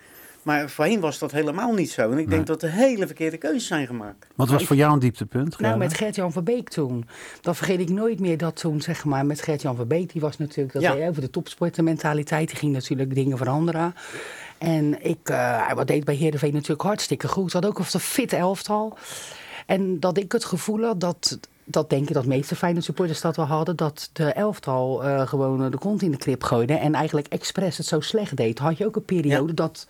Maar voorheen was dat helemaal niet zo. En ik denk dat er hele verkeerde keuzes zijn gemaakt. Wat was voor jou een dieptepunt? Nou, met Gert-Jan Verbeek toen. Dat vergeet ik nooit meer dat toen, zeg maar, met Gert-Jan Verbeek, die was natuurlijk, dat Ja. hij over de topsportmentaliteit, die ging natuurlijk dingen veranderen. En ik, eh, wat deed bij Heerenveen natuurlijk hartstikke goed. Had ook een fit elftal. En dat ik het gevoel had dat, dat denk ik dat de meeste Feyenoord supporters dat wel hadden, dat de elftal eh, gewoon de kont in de krip gooide en eigenlijk expres het zo slecht deed. Had je ook een periode dat,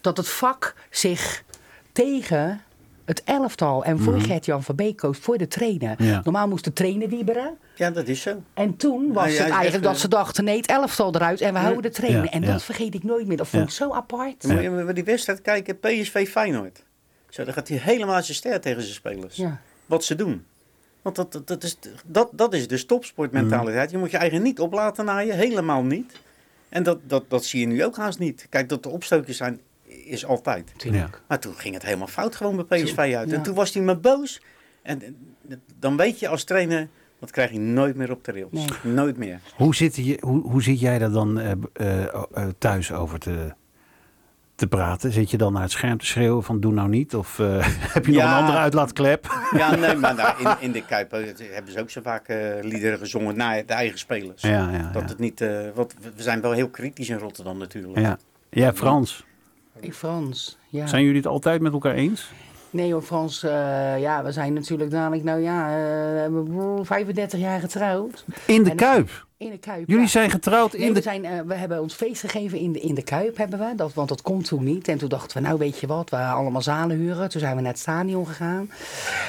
dat het vak zich tegen het elftal en voor Gert-Jan van Beek koos, voor de trainer. Ja. Normaal moest de trainer wieberen. Ja, dat is zo. En toen was hij is het eigenlijk echt, dat eh, ze dachten, nee, het elftal eruit en we houden de trainer. Ja, en ja. dat vergeet ik nooit meer. Dat vond ik zo apart. Moet je maar die wedstrijd kijken, PSV Feyenoord. Zo, dan gaat hij helemaal zijn ster tegen zijn spelers. Ja. Wat ze doen. Want dat, dat, dat, is, dat, dat is dus topsportmentaliteit. Je moet je eigen niet oplaten naar je, helemaal niet. En dat, dat, dat zie je nu ook haast niet. Kijk, dat er opstootjes zijn, is altijd. Tuurlijk. Maar toen ging het helemaal fout gewoon bij PSV uit. ja. En toen was hij maar boos. En dan weet je als trainer, dat krijg je nooit meer op de rails. Nee. Nooit meer. Hoe, zit je, hoe, hoe zit jij daar dan eh, eh, eh, thuis over te, te praten? Zit je dan naar het scherm te schreeuwen van doe nou niet? Of heb je nog Ja. een andere uitlaatklep? Ja, nee, maar in, in de Kuip hebben ze ook zo vaak liederen gezongen naar de eigen spelers. Ja, ja, Dat ja. het niet, want we- we zijn wel heel kritisch in Rotterdam natuurlijk. ja. Ja, Frans. Frans, ja. Zijn jullie het altijd met elkaar eens? Nee hoor, Frans, eh, ja, we zijn natuurlijk dadelijk, nou ja, eh, we hebben 35 jaar getrouwd. In de En- Kuip. In de Kuip. Jullie ja. zijn getrouwd Nee, in we, de... zijn, eh, we hebben ons feest gegeven in de, in de Kuip, hebben we. Dat, want dat kon toen niet. En toen dachten we, nou weet je wat, we allemaal zalen huren. Toen zijn we naar het stadion gegaan.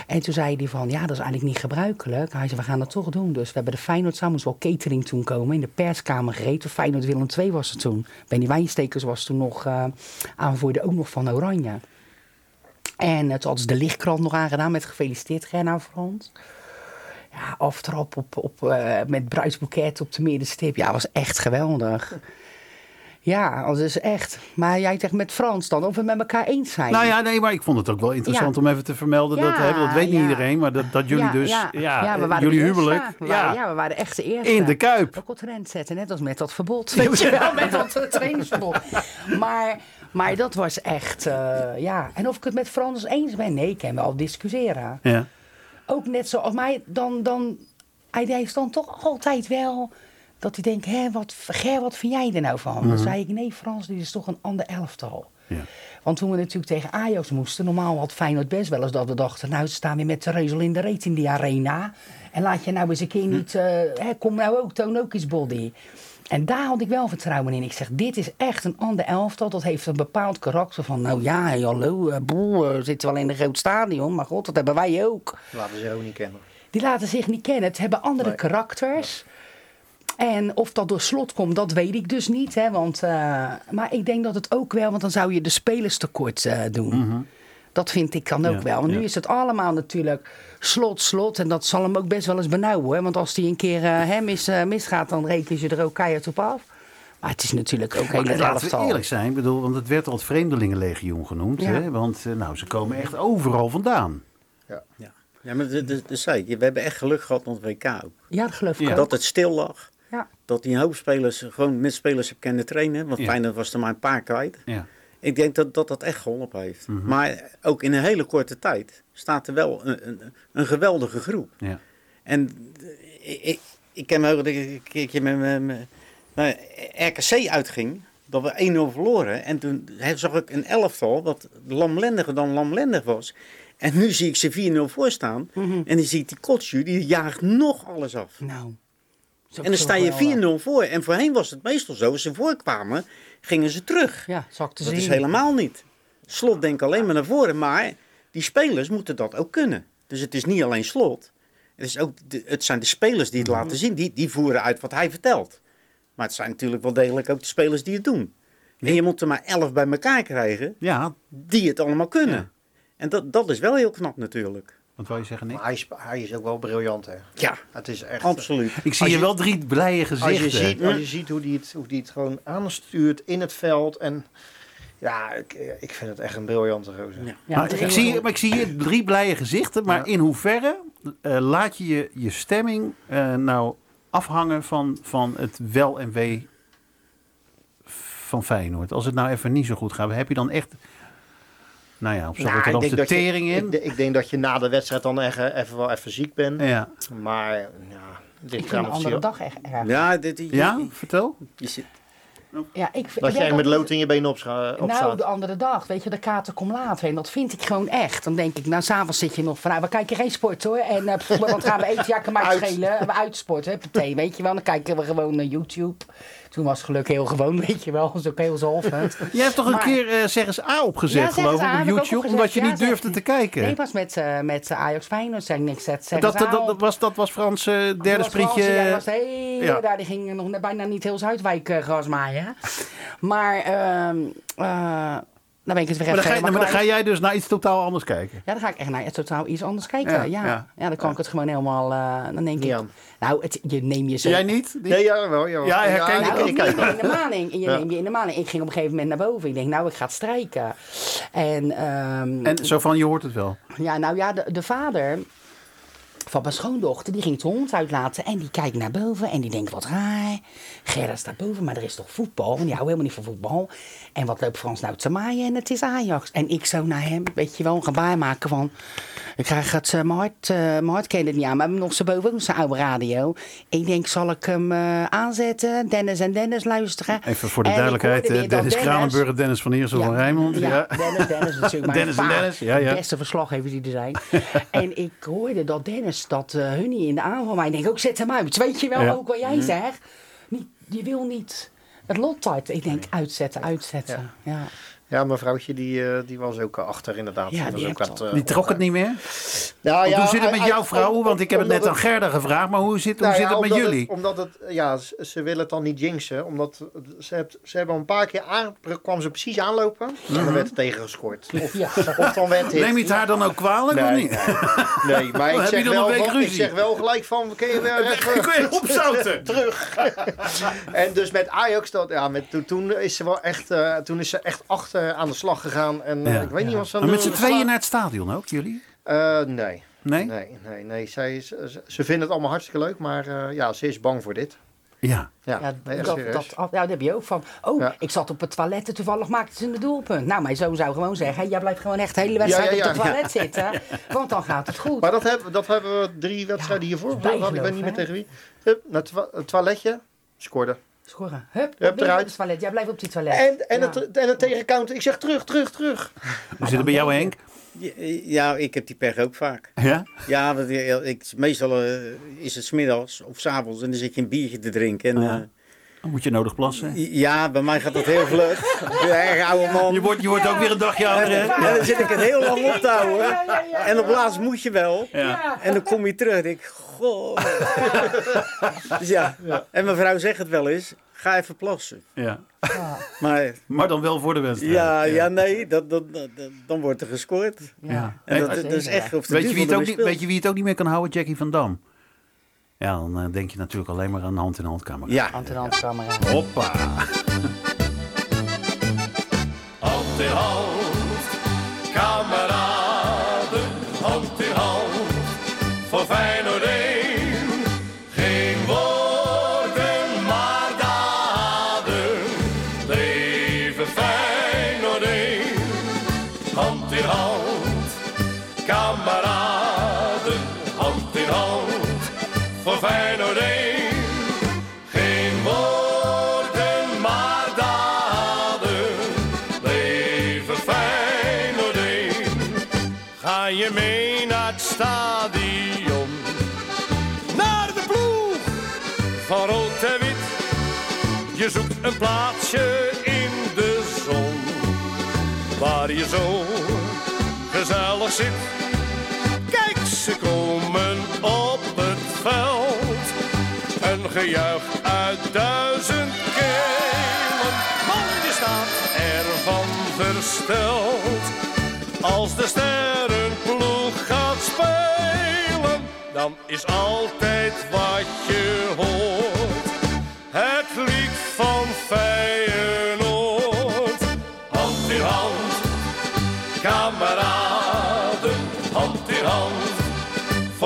En toen zei hij van, ja, dat is eigenlijk niet gebruikelijk. Hij zei, we gaan dat toch doen. Dus we hebben de Feyenoord samen, moest wel catering toen komen. In de perskamer gereden. Feyenoord Willem II was het toen. Benny Wijnstekers was toen nog uh, aanvoerder ook nog van Oranje. En hadden ze de lichtkrant nog aangedaan met gefeliciteerd Gerna Frans. Ja, aftrap op, op, uh, met bruidsboeket op de middenstip. Ja, was echt geweldig. Ja, dat is echt. Maar jij zegt met Frans dan, of we met elkaar eens zijn. Nou ja, nee, maar ik vond het ook wel interessant Ja. om even te vermelden. dat, hè, dat weet niet iedereen, maar dat, dat jullie dus... Ja, ja, we waren jullie huwelijk... We ja, waren, ja, we waren echt de eerste. in de Kuip. Ook al trend zetten, net als met dat verbod. Weet je wel, met dat trainingsverbod. Maar, maar dat was echt, uh, ja. En of ik het met Frans eens ben, nee, ik kan wel discussiëren. Ja. Ook net zoals mij, dan, dan, hij heeft dan toch altijd wel Dat die denken, hè, wat, Ger, wat vind jij er nou van? Dan zei ik, nee Frans, dit is toch een ander elftal. Ja. Want toen we natuurlijk tegen Ajax moesten, normaal had Feyenoord best wel eens dat we dachten, nou ze staan weer met de reuzel in de reet in die arena. En laat je nou eens een keer niet, eh, hè, kom nou ook, toon ook eens body. En daar had ik wel vertrouwen in. Ik zeg, dit is echt een ander elftal. Dat heeft een bepaald karakter van, nou ja, hallo, eh, boel, eh, we zitten wel in een groot stadion. Maar god, dat hebben wij ook. Laten ze ook niet kennen. Die laten zich niet kennen. Het hebben andere Nee. karakters. En of dat door slot komt, dat weet ik dus niet. Hè, want, eh, maar ik denk dat het ook wel, want dan zou je de spelers tekort doen. Dat vind ik dan ook Ja, wel. Want nu ja. is het allemaal natuurlijk slot, slot. En dat zal hem ook best wel eens benauwen. Hè? Want als die een keer eh, hè, mis, eh, misgaat, dan reken je er ook keihard op af. Maar het is natuurlijk ook heel laten we eerlijk zijn, ik bedoel, want het werd al het Vreemdelingenlegioen genoemd. Ja. Hè? Want eh, nou, ze komen echt overal vandaan. Ja, ja maar dat, dat, dat zei ik. We hebben echt geluk gehad op het WK ook. Ja, dat geloof ik Ja. ook. Dat het stil lag. Ja. Dat die een hoop spelers gewoon met spelers heb kunnen trainen. Want Ja. Feyenoord was er maar een paar kwijt. Ja. Ik denk dat dat, dat echt geholpen heeft. Maar ook in een hele korte tijd staat er wel een, een, een geweldige groep. Ja. En ik, ik, ken me ook dat ik een keertje met, naar RKC uitging. Dat we 1-0 verloren. En toen zag ik een elftal wat lamlendiger dan lamlendig was. En nu zie ik ze 4-0 voor staan. En dan zie ik die Kotsu, die jaagt nog alles af. Nou. En dan sta je geweldig. 4-0 voor. En voorheen was het meestal zo. Als ze voorkwamen, gingen ze terug. Ja, Dat is helemaal niet. Slot denkt alleen maar naar voren. Maar die spelers moeten dat ook kunnen. Dus het is niet alleen slot. Het, is ook de- het zijn de spelers die het Mhm. laten zien. Die, die voeren uit wat hij vertelt. Maar het zijn natuurlijk wel degelijk ook de spelers die het doen. En je moet er maar elf bij elkaar krijgen ja, die het allemaal kunnen. Ja. En dat, dat is wel heel knap natuurlijk. Wat wou je zeggen, Nick? Maar hij is, hij is ook wel briljant, hè. Ja, Het is echt... absoluut. Ik zie als hier je- wel drie blije Als gezichten. je ziet, als je ziet hoe hij het, hoe die het gewoon aanstuurt in het veld. En ja, ik, ik vind het echt een briljante gozer. Ja. Ja, maar, ik zie, maar ik zie hier drie blije gezichten. Maar Ja. in hoeverre eh, laat je je, je stemming eh, nou afhangen van, van het wel en wee van Feyenoord? Als het nou even niet zo goed gaat, heb je dan echt... Nou ja, op zo'n Nou, ik, Rotterdamse denk dat je, tering in. ik, de- ik denk dat je na de wedstrijd dan echt eh, even wel even ziek bent. ja. Maar ja, dit Ik een we andere dag echt erg. Ja, dit, je, ja, vertel. je zit- Ja, ik, Dat echt met lood in je benen opscha- Nou, opstaat. de andere dag, weet je, de kater komt later. En dat vind ik gewoon echt. Dan denk ik, nou, s'avonds zit je nog van, nou, we kijken geen sport hoor. En eh, pff, wat gaan we eten? Ja, kan mij het Uit. schelen. We uitsporten, thee, weet je wel. Dan kijken we gewoon naar YouTube. Toen was geluk heel gewoon, weet je wel. Dat is ook heel zalvend. Jij hebt toch een Maar- keer eh zeg eens A opgezet, Ja, geloof ik, op YouTube, omdat je Ja, niet durfde te kijken. Nee, het was met, eh met eh, Ajax Feyenoord. Zeg ik niks, zet, dat, dat, dat, was, dat was Frans eh, derde was Frans, sprietje. Ja, dat was heel, Ja. daar, die ging nog net bijna niet heel Zuidwijk eh gras Maar, ehm eh dan ben ik het weer maar, dan ga, je- helemaal maar dan ga jij dus naar iets totaal anders kijken. Ja, dan ga ik echt naar het totaal iets anders kijken. Ja, Ja, ja. ja. dan kan ik het gewoon helemaal. eh, dan denk ik. Nou, het, je neem je zo. Jij niet? Nee, ja, wel. Ja, Ja, herken je- Nou, ik, ik ik neem je in de maling. En je Ja. neemt je in de maling. Ik ging op een gegeven moment naar boven. Ik denk, nou, ik ga het strijken. En, ehm, En zo van, je hoort het wel. ja, nou ja, de, de vader van mijn schoondochter, die ging de hond uitlaten. En die kijkt naar boven en die denkt, wat raar. Gerda staat boven, maar er is toch voetbal? Want die houdt helemaal niet van voetbal. En wat loopt Frans nou te maaien? En het is Ajax. En ik zou naar hem, weet je wel, een gebaar maken van... Ik krijg het, eh, mijn hart, mijn hart kent het niet aan. Maar we hebben nog zo boven zo'n oude radio. Ik denk, zal ik hem eh, aanzetten? Dennis en Dennis luisteren. Even voor de En duidelijkheid, Dennis Kranenburg en Dennis van Eersel van Rijnmond. Ja. Ja, Dennis, Dennis natuurlijk. Dennis en Dennis, ja, ja. De beste verslaggevers die er zijn. en ik hoorde dat Dennis dat hun niet in de aanval. Maar ik denk ook, zet hem uit. Weet je wel, Ja. ook wat jij zegt. Niet, je wil niet het lot uit. Ik denk, uitzetten, uitzetten. Ja. Ja, mijn vrouwtje die, eh, die was ook achter inderdaad. Ja, was die ook eh, Die trok het niet meer? Nou, Of hoe zit het met jouw vrouw? Want ik heb het net aan Gerda gevraagd, maar hoe zit, hoe Nou zit ja, het met jullie? omdat het, ja, ze, willen het dan niet jinxen. Omdat ze, hebt, ze hebben een paar keer aan, kwam ze precies aanlopen. En dan werd er tegen gescoord. Of, Ja. of dan werd. Neem je het haar dan ook kwalijk of Nee, niet? nee, nee, maar ik heb je zeg, dan wel een week van, ik zeg wel gelijk van, kun je weer even Kun je opzouten? terug. en dus met Ajax, dat, ja, met, toen, toen is ze wel echt, eh, toen is ze echt achter aan de slag gegaan. En eh, Ja. ik weet niet wat ze aan Maar met z'n tweeën naar het stadion ook, jullie? Eh, nee. Nee? Nee, nee, nee. Zij, is- ze, vinden het allemaal hartstikke leuk, maar eh, ja, ze is bang voor dit. Ja. Ja, Ja, nee, echt dat, dat, ja, dat heb je ook van. Oh, Ja. ik zat op het toilet en toevallig maakte ze een doelpunt. Nou, mijn zoon zou gewoon zeggen: jij blijft gewoon echt de hele wedstrijd Ja, ja, op het ja. toilet zitten. Want dan gaat het goed. Maar dat hebben, dat hebben we drie wedstrijden hiervoor. ik weet niet meer tegen wie. Hup, naar het toiletje. Scoorde. Scoren. Hup, Hup, eruit. op het toilet. Jij blijft op die toilet. En, en, Ja. het, en het tegencounter. Ik zeg terug, terug, terug. Hoe zit het bij jou, Henk? Ja, Ja, ik heb die pech ook vaak. Ja? Ja, want ik, ik- meestal eh, is het smiddags of s avonds en dan zit je een biertje te drinken. En, Ja. Dan moet je nodig plassen. ja, bij mij gaat dat heel vlug. Erg oude man. Je wordt, je wordt ook weer een dagje ouder, hè? Ja, dan zit ik het heel lang op te houden. Ja, ja, ja, En op ja. laatst moet je wel. Ja. En dan kom je terug en ik, goh. Dus ja. en mijn vrouw zegt het wel eens, ga even plassen. ja. Maar Maar dan wel voor de wedstrijd. ja, ja nee, dat, dat, dan wordt er gescoord. Ja. En dat, dat is echt of de Weet je, wie het ook niet, weet je wie het ook niet meer kan houden? Jackie van Dam. Ja, dan eh, denk je natuurlijk alleen maar aan hand-in-hand camera. Ja, Hand in hand camera. Hoppa. Hand plaatsje in de zon. Waar je zo gezellig zit. Kijk, ze komen op het veld. Een gejuich uit duizend kelen. Man, je staat ervan versteld. Als de sterrenploeg gaat spelen, dan is altijd wat je hoort.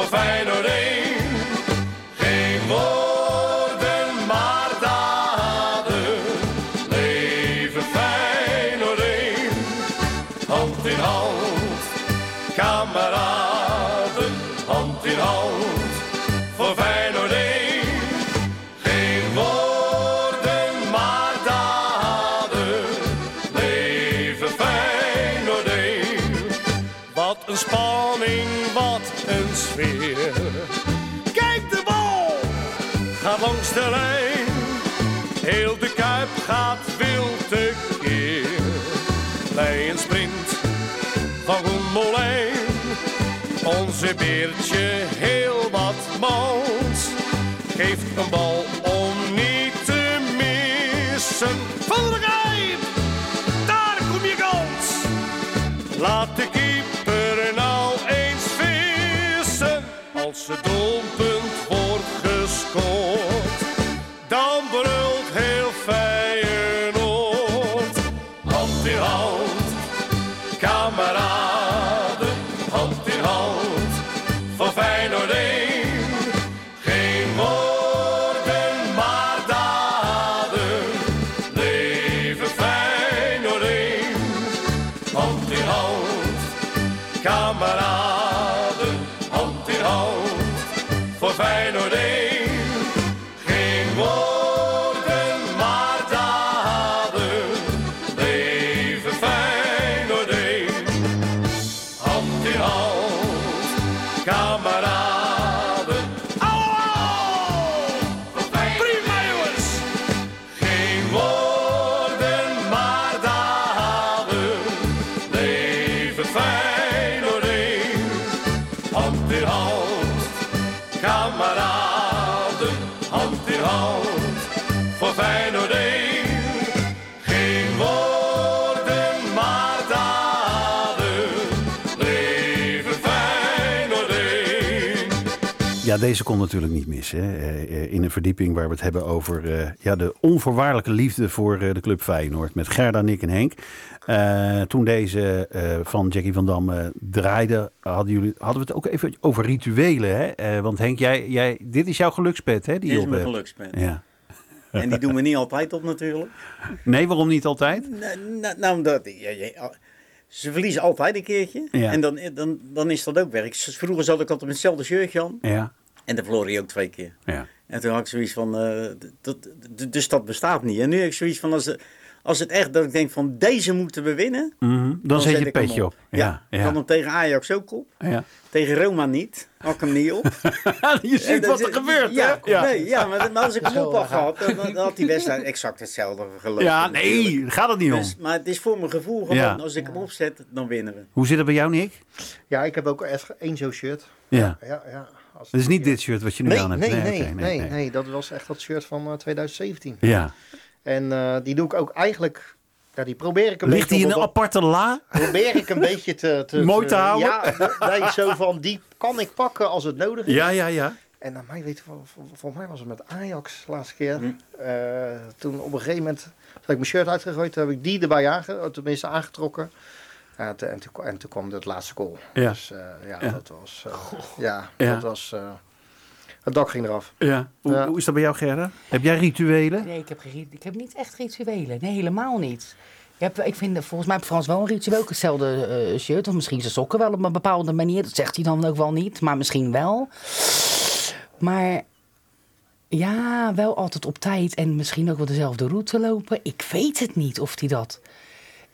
Voor Feyenoord één. Geen woorden, maar daden. Leven Feyenoord één. Hand in hand, kameraden. Gaat wild tekeer. Bij een sprint van Koen Molijn. Onze beertje heel wat mans. Geeft een bal om niet te missen. Ja, deze kon natuurlijk niet missen. Hè? Eh, eh, In een verdieping waar we het hebben over eh, ja, de onvoorwaardelijke liefde voor de club Feyenoord. Met Gerda, Nick en Henk. Toen deze van Jackie van Dam draaide, hadden, jullie, hadden we het ook even over rituelen. Hè? Want Henk, jij, jij, dit is jouw gelukspet, hè? Die Dit is mijn gelukspet. Ja. En die doen we niet altijd op natuurlijk. Nee, waarom niet altijd? Nou, nou, nou, omdat, ja, ja, ze verliezen altijd een keertje. Ja. En dan, dan, dan is dat ook werk. Vroeger zat ik altijd met hetzelfde shirtje aan. Ja. En dan verloor hij ook twee keer. Ja. En toen had ik zoiets van, eh, dat, dus dat bestaat niet. En nu heb ik zoiets van, als, als het echt, dat ik denk van, deze moeten we winnen. Mhm, Dan, zet je petje op. Ja, Ja, ik had hem tegen Ajax ook op. ja. Tegen Roma niet. Had ik hem niet op. je ziet dat wat er gebeurt, ja, hè? Ja, Nee, ja, maar, maar als ik hem op had gehad, dan, dan had die wedstrijd exact hetzelfde gelopen. ja natuurlijk. nee, daar gaat het niet om. Dus, maar het is voor mijn gevoel gewoon, Ja. als ik hem opzet, dan winnen we. Hoe zit het bij jou, Nick? Ja, ik heb ook echt één zo'n shirt. Ja. Ja, ja. Als Het is niet dit shirt wat je nu Nee, aan nee, hebt. nee, oké, nee, nee, Dat was echt dat shirt van eh, 2017. Ja. En eh, die doe ik ook eigenlijk... Ja, die probeer ik een Ligt hij beetje... in een aparte la? probeer ik een beetje te, te Mooi te houden? Ja, nee, zo van die kan ik pakken als het nodig is. Ja, ja, ja. En naar mij weet vol- vol- volgens mij was het met Ajax de laatste keer. Hm. Eh, toen op een gegeven moment had ik mijn shirt uitgegooid, toen heb ik die erbij aange, tenminste aangetrokken. Ja, te- en, toen, en toen kwam het laatste goal. Ja. Dus eh, ja, Ja. dat was. eh, ja, Ja. dat was. eh, het dak ging eraf. ja. Hoe, Ja. hoe is dat bij jou, Gerda? Heb jij rituelen? Nee, ik heb, ik heb niet echt rituelen. Nee, helemaal niet. Je hebt, ik vind, volgens mij Frans wel een ritueel. Ook hetzelfde eh, shirt. Of misschien zijn sokken wel op een bepaalde manier. Dat zegt hij dan ook wel niet. Maar misschien wel. Maar ja, wel altijd op tijd. En misschien ook wel dezelfde route lopen. Ik weet het niet of hij dat...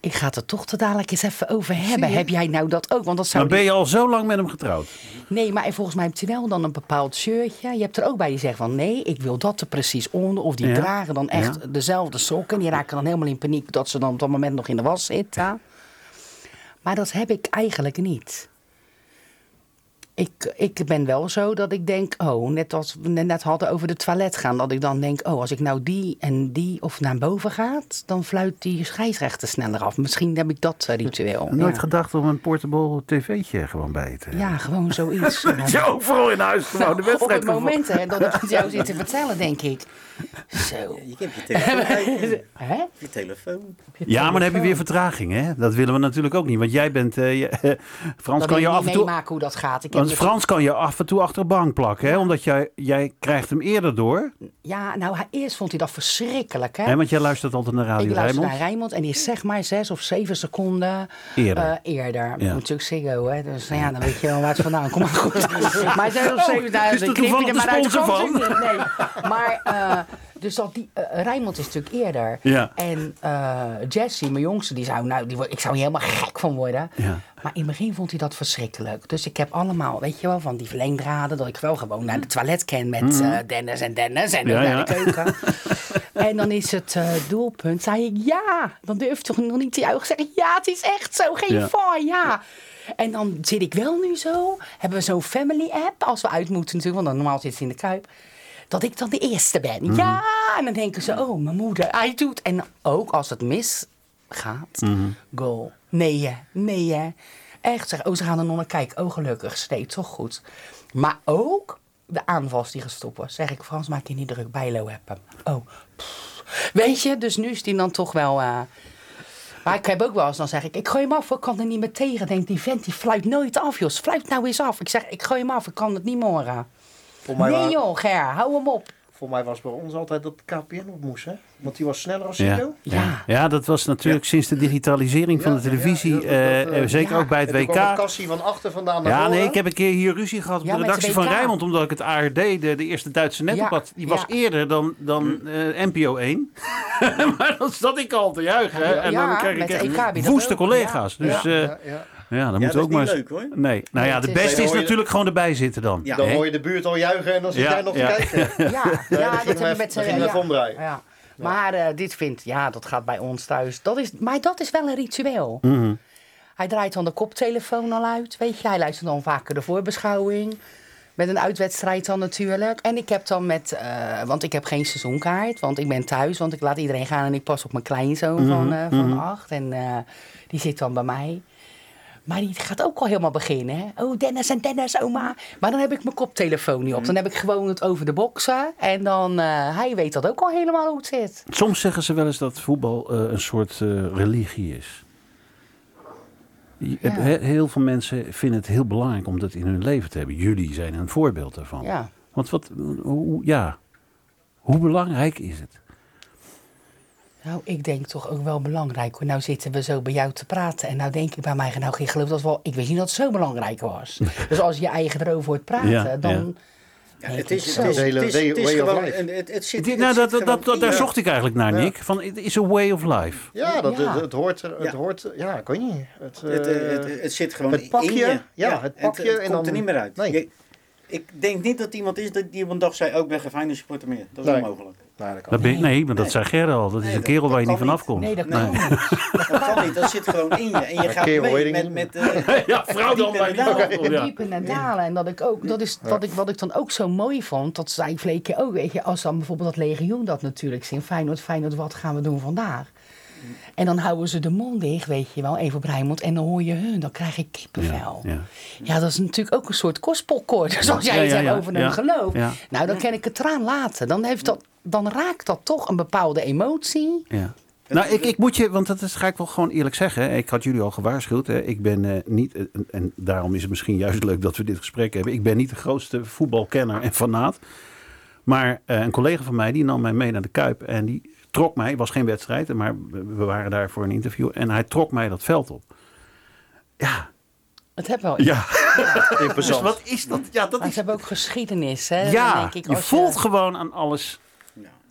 Ik ga het er toch te dadelijk eens even over hebben. je? Heb jij nou dat ook? Want dat zou Maar ben je al zo lang met hem getrouwd? Nee, maar volgens mij heeft hij wel dan een bepaald shirtje. Je hebt er ook bij die zegt van nee, ik wil dat er precies onder. Of die Ja. dragen dan echt Ja. dezelfde sokken. Die raken dan helemaal in paniek dat ze dan op dat moment nog in de was zitten. Maar dat heb ik eigenlijk niet. Ik, ik ben wel zo dat ik denk, oh, net als we net hadden over de toilet gaan, dat ik dan denk, oh, als ik nou die en die of naar boven gaat, dan fluit die scheidsrechter sneller af. Misschien heb ik dat eh, ritueel. Nooit ja. gedacht om een portable tv'tje gewoon bij te ja, gewoon zoiets. Dat je overal in huis gewoon de Op wedstrijd het kan moment hè, dat ik het jou zit te vertellen, denk ik. Zo. Je hebt je telefoon. Hè? je telefoon. Ja, maar dan heb je weer vertraging, hè? Dat willen we natuurlijk ook niet. Want jij bent... eh, Frans kan je af niet en toe... meemaken hoe dat gaat. Ik heb Want Frans kan je af en toe achter de bank plakken, hè? Omdat jij, jij krijgt hem eerder door. Ja, nou, hij- eerst vond hij dat verschrikkelijk, hè? Hè? Want jij luistert altijd naar Radio ik luister Rijnmond. naar Rijnmond en die is zeg maar zes of zeven seconden Eerder. eh, eerder. Ja. Natuurlijk Ziggo, hè? Dus nou ja, dan weet je wel waar het vandaan komt. Maar goed. maar zes of zeven er knip je er maar uit. van? Nee. Maar, eh, dus dat die, eh, Rijnmond is natuurlijk eerder. Ja. En eh Jessie, mijn jongste, die zou, nou, die, ik zou hier helemaal gek van worden. Ja. Maar in het begin vond hij dat verschrikkelijk. Dus ik heb allemaal, weet je wel, van die verlengdraden. Dat ik wel gewoon naar de toilet ken met eh, Dennis en Dennis. En Mhm. Ja, naar de keuken. en dan is het doelpunt. Zei ik ja. Dan durf je toch nog niet te juichen. Zeg ik ja, het is echt zo. Geen van, ja. En dan zit ik wel nu zo. Hebben we zo'n family app. Als we uit moeten natuurlijk. Want dan normaal zit ze in de kuip. Dat ik dan de eerste ben. Mhm. Ja. En dan denken ze, oh, mijn moeder. Hij doet. En ook als het misgaat. Mhm. Goal. Nee. Nee. Echt zeg. Oh, ze gaan er nog naar kijken. Oh, gelukkig. Steeds toch goed. Maar ook de aanvals die gaat stoppen. Zeg ik, Frans, maak je niet druk. Bijlo heb hem. Oh. pff. Weet je, dus nu is die dan toch wel... eh, maar ik heb ook wel eens, dan zeg ik, ik gooi hem af, ik kan er niet meer tegen. Denk, die vent die fluit nooit af, joh. Fluit nou eens af. Ik zeg, ik gooi hem af, ik kan het niet morgen. Voor mij, Nee joh, Ger, hou hem op. voor mij was bij ons altijd dat KPN op moest, hè? Want die was sneller als Ja. Ziggo. Ja. ja, dat was natuurlijk sinds de digitalisering van de televisie. ja, dat- eh, dat, eh, zeker ja. ook bij het WK. kassie van achter vandaan naar Ja, voren. nee, ik heb een keer hier ruzie gehad op de redactie van WK. Rijnmond. Omdat ik het ARD, de, de eerste Duitse net Ja, op had. Die was ja. eerder dan, dan eh, NPO 1. maar dan zat ik al te juichen. hè. En Ja, dan krijg ik echt dat woeste collega's. Ja. Dus Ja, moet dat is ook maar leuk hoor. Nee, nou ja, het de beste is je- natuurlijk gewoon erbij zitten dan. Ja. Dan hoor je de buurt al juichen en dan zit Ja, jij nog ja. te kijken. Ja, ja, dat hebben we met z'n ja. omdraaien. Maar eh, dit vindt, ja, dat gaat bij ons thuis. Dat is, maar dat is wel een ritueel. Mhm. Hij draait dan de koptelefoon al uit, weet je. Hij luistert dan vaker de voorbeschouwing. Met een uitwedstrijd dan natuurlijk. En ik heb dan met, eh, want ik heb geen seizoenkaart, want ik ben thuis. Want ik laat iedereen gaan en ik pas op mijn kleinzoon van, eh, van acht. En eh, die zit dan bij mij. Maar die gaat ook al helemaal beginnen. Hè? Oh, Dennis en Dennis, oma. Maar dan heb ik mijn koptelefoon niet op. Dan heb ik gewoon het over de boksen. En dan, eh, hij weet dat ook al helemaal hoe het zit. Soms zeggen ze wel eens dat voetbal eh, een soort eh, religie is. Je- Ja. he- Heel veel mensen vinden het heel belangrijk om dat in hun leven te hebben. Jullie zijn een voorbeeld daarvan. Ja. Want wat, hoe, ja, hoe belangrijk is het? Nou, ik denk toch ook wel belangrijk. hoor. Nou zitten we zo bij jou te praten. En nou denk ik bij mij, nou, ik geloof dat wel. Ik wist niet dat het zo belangrijk was. dus als je je eigen erover hoort praten, Ja, dan. ja. Het is, het is, het is, het gewoon, life. een- het, het zit, nou, dat, dat, daar je. zocht ik eigenlijk naar. Nick. Van, it is a way of life. Ja, dat, Ja. Het, het hoort het Ja. hoort, ja, ik weet niet. Het, Het, eh, het, het zit gewoon het pakje, in je. ja, het pakje Het, en komt er niet meer uit. Nee. Je- ik denk niet dat iemand is dat die op een dag zei, oh, ik ben geen Feyenoord supporter meer. Dat is Nee. onmogelijk. Nou, dat kan Dat ben, nee, maar dat Nee. zei Gerda al. Dat is Nee, een dat- kerel waar je niet vanaf komt. Nee, dat Nee. kan niet. Dat kan niet, dat zit gewoon in je. En je gaat mee met... met eh, Ja, vrouw dan, waar in je diepen en dalen. En dat ik ook, dat is wat ik, wat ik dan ook zo mooi vond, dat zei Vleekje ook, weet je, als dan bijvoorbeeld dat legioen dat natuurlijk zien, Feyenoord, Feyenoord, wat gaan we doen vandaag? En dan houden ze de mond dicht, weet je wel, even op Rijnmond, en dan hoor je hun, dan krijg ik kippenvel. Ja, Ja, ja. dat is natuurlijk ook een soort kospelkoord, zoals jij Ja, het ja, hebt ja, over ja. een geloof. Ja. Nou, dan kan ik het eraan laten. Dan, heeft dat, dan raakt dat toch een bepaalde emotie. Ja. Nou, ik, ik moet je, want dat is, ga ik wel gewoon eerlijk zeggen. Ik had jullie al gewaarschuwd. Hè. Ik ben eh, niet, eh, en, en daarom is het misschien juist leuk dat we dit gesprek hebben. Ik ben niet de grootste voetbalkenner en fanaat. Maar eh, een collega van mij, die nam mij mee naar de Kuip. En die trok mij, het was geen wedstrijd, maar we waren daar voor een interview. En hij trok mij dat veld op. Ja, Het heeft wel ja. Dus Imposant. wat is dat? Ja, dat Maar is... ze hebben ook geschiedenis, hè? Ja, denk ik, je voelt gewoon aan alles.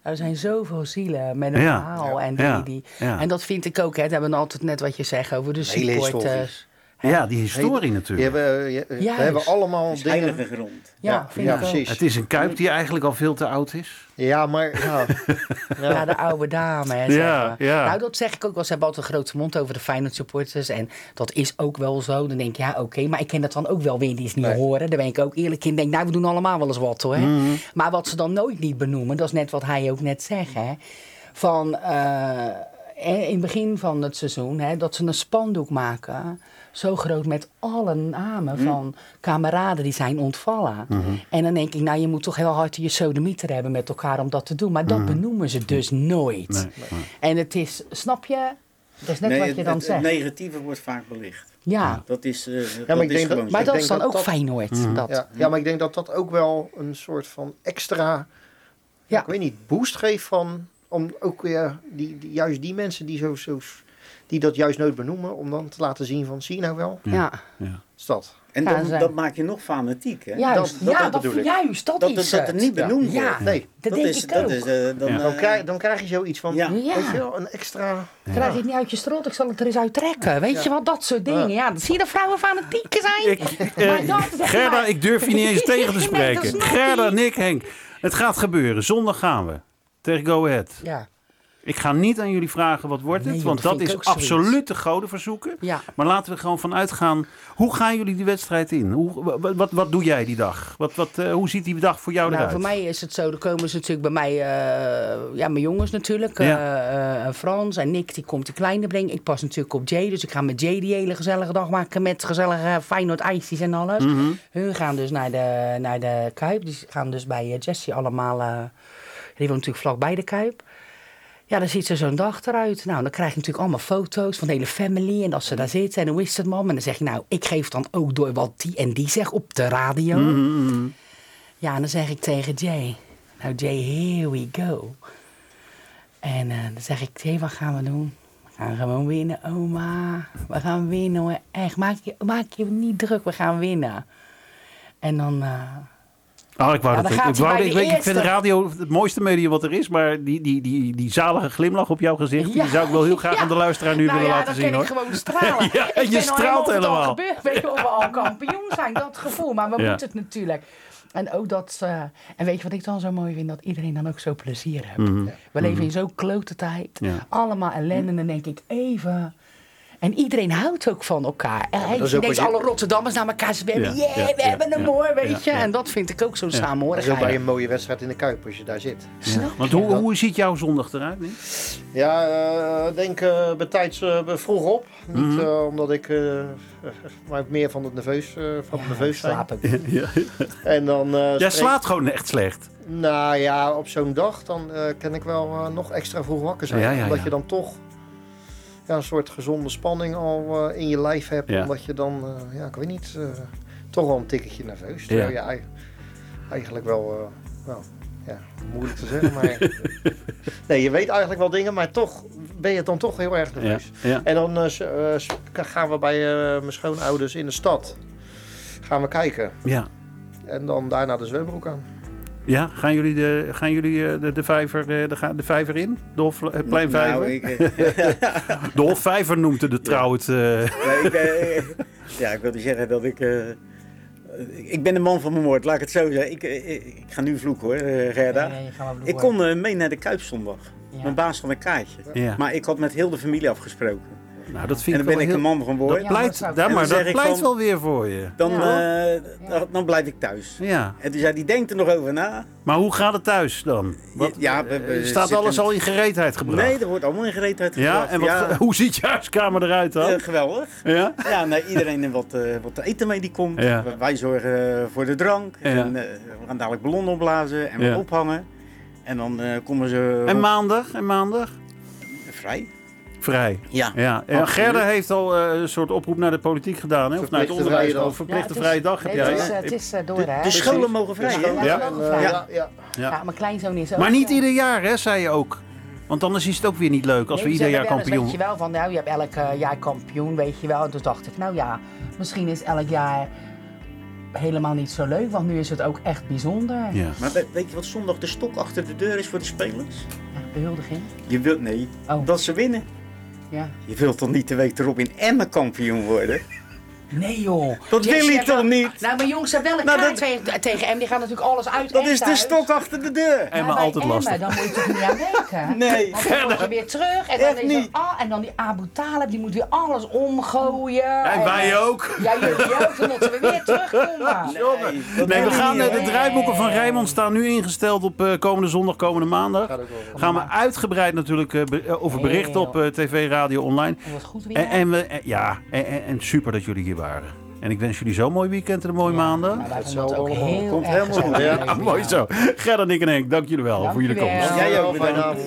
Er zijn zoveel zielen met een Ja. verhaal. En, die, Ja. die, Ja. en dat vind ik ook. Hè. We hebben altijd net wat je zegt over de Hele supporters. Ja, die historie natuurlijk. hebben, eh, je- we Juist. hebben allemaal is dingen. heilige grond. Ja, Ja, vind ja, ik ook. precies. Het is een Kuip die eigenlijk al veel te oud is. Ja, maar ja. Ja, de oude dame. Hè, Ja, we. ja. Nou, dat zeg ik ook wel. Ze hebben altijd een grote mond over de Feyenoord supporters. En dat is ook wel zo. Dan denk ik, ja, oké. maar ik ken dat dan ook wel weer eens niet Nee. horen. Daar ben ik ook eerlijk in. denk, nou, we doen allemaal wel eens wat, hoor. Mhm. Maar wat ze dan nooit niet benoemen, dat is net wat hij ook net zegt, hè. Van, eh, in het begin van het seizoen, hè, dat ze een spandoek maken... zo groot met alle namen Mhm. van kameraden die zijn ontvallen. En dan denk ik, nou, je moet toch heel hard je sodemieter hebben met elkaar om dat te doen. Maar dat benoemen ze dus nooit. Mhm. Nee, nee. En het is, snap je? Dat is net Nee, wat het, je dan het- zegt. het negatieve wordt vaak belicht. ja, Dat is, eh dat maar ik is denk dat- maar zo. dat denk is dan dat ook dat- Feyenoord. Mhm. Dat. Ja, ja, maar ik denk dat dat ook wel een soort van extra, Ja. ik weet niet, boost geeft van, om ook weer die, die, juist die mensen die, zo, zo, die dat juist nooit benoemen, om dan te laten zien van, zie je nou wel, Ja, Ja. is dat. En dan, dat maak je nog fanatiek, hè? juist. dat- dat ja, dat, bedoel ik. juist. Dat, Dat, is dat, dat het niet benoemd Ja. wordt. Nee, Dat denk is, ik dat ook. is, eh, dan, Ja. dan eh, krijg, dan krijg je zoiets van, Ja. Ja. weet je wel, een extra... Krijg je het niet uit je strot, ik zal het er eens uit trekken. Weet je wat, dat soort dingen. Ja, dat zie je dat vrouwen fanatieken zijn. Ik, eh, Maar dat is echt Gerda, maar- ik durf je niet eens tegen te dat spreken. Gerda. Nick, Henk. Het gaat gebeuren. Zondag gaan we. Tegen Go Ahead. Ja, Ik ga niet aan jullie vragen wat wordt het. Want dat is absoluut de goden verzoeken. ja. Maar laten we gewoon vanuit gaan. Hoe gaan jullie die wedstrijd in? Hoe, wat, wat, wat doe jij die dag? Wat, wat, eh, hoe ziet die dag voor jou Nou, eruit? voor mij is het zo, er komen ze natuurlijk bij mij, eh, ja, mijn jongens natuurlijk. Ja. eh, Frans en Nick, die komt de kleine brengen. Ik pas natuurlijk op Jay, dus ik ga met Jay die hele gezellige dag maken met gezellige Feyenoord ijsjes en alles. Mhm. Hun gaan dus naar de, naar de Kuip, die gaan dus bij Jessie allemaal, die woont natuurlijk vlakbij de Kuip. Ja, dan ziet ze zo'n dag eruit. Nou, dan krijg je natuurlijk allemaal foto's van de hele family. En als ze daar zitten en hoe is het, man? En dan zeg je, nou, ik geef dan ook door wat die en die zegt op de radio. Mhm. Ja, en dan zeg ik tegen Jay, nou Jay, here we go. En eh, dan zeg ik, Jay, wat gaan we doen? We gaan gewoon winnen, oma. We gaan winnen, hoor. echt. Maak je, maak je niet druk, we gaan winnen. En dan, eh, Oh, ik wou Ja, dat ik, wou, ik, weet- ik vind de radio het mooiste medium wat er is. Maar die, die, die, die zalige glimlach op jouw gezicht. Ja. Die zou ik wel heel graag Ja. aan de luisteraar nu nou willen ja, laten dan zien kan hoor. ik gewoon stralen. Ja, Ik je straalt al helemaal. gebeurt. Weet je, of we al kampioen zijn, dat gevoel. Maar we Ja. moeten het natuurlijk. En ook dat, eh, en weet je wat ik dan zo mooi vind? Dat iedereen dan ook zo plezier heeft. We leven in zo'n klote tijd. Mhm. Ja. Allemaal ellende. En dan denk ik even... En iedereen houdt ook van elkaar. En denkt je- alle Rotterdammers naar elkaar zwemmen. Ja, Yeah, ja, we ja, hebben hem ja, hoor, weet ja, je. ja. En dat vind ik ook zo'n Dat is ook bij een mooie wedstrijd in de Kuip, als je daar zit. Snap Want hoe, hoe ziet jouw zondag eruit? Nick? Ja, eh, ik denk uh, betijds eh, vroeg op. Niet Mhm. eh, omdat ik, eh, maar meer van het nerveus, eh, van het nerveus zijn. Ja. En dan, eh, Jij slaapt gewoon echt slecht. Nou ja, op zo'n dag dan eh, kan ik wel eh, nog extra vroeg wakker zijn. Ja, ja, omdat ja. je dan toch ja, een soort gezonde spanning al eh, in je lijf hebt. Ja. Omdat je dan, eh, ja, ik weet niet, eh, toch wel een tikketje nerveus. Terwijl je ei- eigenlijk wel, nou, ja, moeilijk te zeggen. Maar nee, je weet eigenlijk wel dingen, maar toch ben je dan toch heel erg nerveus. Ja. En dan gaan we bij mijn schoonouders in de stad gaan we kijken. ja. En dan daarna de zwembroek aan. Ja, gaan jullie de, gaan jullie, eh, de, de, vijver, eh, de, ga- de vijver in? De Hofpleinvijver? Nou, ik, eh, De Hofvijver noemt het de trouw het... eh, nee, ik, eh, ja, ik wilde zeggen dat ik... eh, ik ben de man van mijn woord, laat ik het zo zeggen. Ik, eh, ik ga nu vloeken hoor, eh, Gerda. Nee, nee, ga maar Ik kon eh, mee naar de Kuipzondag. Ja. Mijn baas had een kaartje. Ja. Maar ik had met heel de familie afgesproken. Nou, dat En vind dan ik ben ik heel... een man van woord. Dat Ja, pleit, ja, En maar dat pleit van- wel weer voor je. Dan, Ja. eh, dan, dan blijf ik thuis. Ja, En toen zei die denkt er nog over na. maar hoe gaat het thuis dan? Wat, Ja, we- we eh, staat zitten- alles al in gereedheid gebracht? Nee, er wordt allemaal in gereedheid Ja, gebracht. en wat, hoe ziet je huiskamer eruit dan? eh, geweldig. Ja? Ja, nee, iedereen wat, eh, wat te eten mee die komt. Ja. Wij- zorgen voor de drank. Ja. En, eh, we gaan dadelijk ballonnen opblazen en Ja. wat ophangen. En dan eh, komen ze En maandag? En maandag? vrij. Vrij. Ja. Ja, en. Gerda heeft al eh, een soort oproep naar de politiek gedaan, hè? of naar het Verplichte onderwijs. vrije. Over verplichte Ja, het is- vrije dag heb nee, jij. Het is, hè? eh, het is eh, door, hè? De scholen mogen vrij. Ja, hè? ja, Ja. eh, Ja. ja, mijn kleinzoon is ook... Maar niet eh, ieder jaar, hè, zei je ook. Want anders is het ook weer niet leuk als nee, we ieder jaar kampioen... Weet je wel, van nou, je hebt elk eh, jaar kampioen, weet je wel. En toen dacht ik, nou ja, misschien is elk jaar helemaal niet zo leuk, want nu is het ook echt bijzonder. Ja. Maar we- weet je wat zondag de stok achter de deur is voor de spelers? Ja, behuldiging. Je wilt, nee, Oh. dat ze winnen. Ja. Je wilt toch niet de week erop in Emmen kampioen worden? Nee joh. Dat wil hij toch wel- niet? Nou, mijn jongens hebben wel een Nou, dat- tegen, tegen hem. Die gaan natuurlijk alles uit Dat is de thuis. stok achter de deur. En maar Maar altijd lastig. Dan moet je toch niet aan denken? Nee. Want dan word je weer terug en dan, is ah, en dan die Abu Talib, die moet weer alles omgooien. En wij ook. Ja, jullie ook. Dan moeten we weer terugkomen. Nee, Nee, we gaan, eh, niet, de draaiboeken van Rijmond staan nu ingesteld op eh, komende zondag, komende maandag. Gaan we uitgebreid natuurlijk eh, be- over berichten op eh, tv, radio, online. Dat was goed weer. En, en, we, ja, en, en- en super dat jullie hier waren. En ik wens jullie zo'n mooi weekend en een mooie maanden. Nou, wij het zal ook allemaal- heel komt erg helemaal goed. gezellig. Ja, mooi zo. Gerda, Nick en Henk, dank jullie wel Dank voor jullie komst. Jij ook bedankt.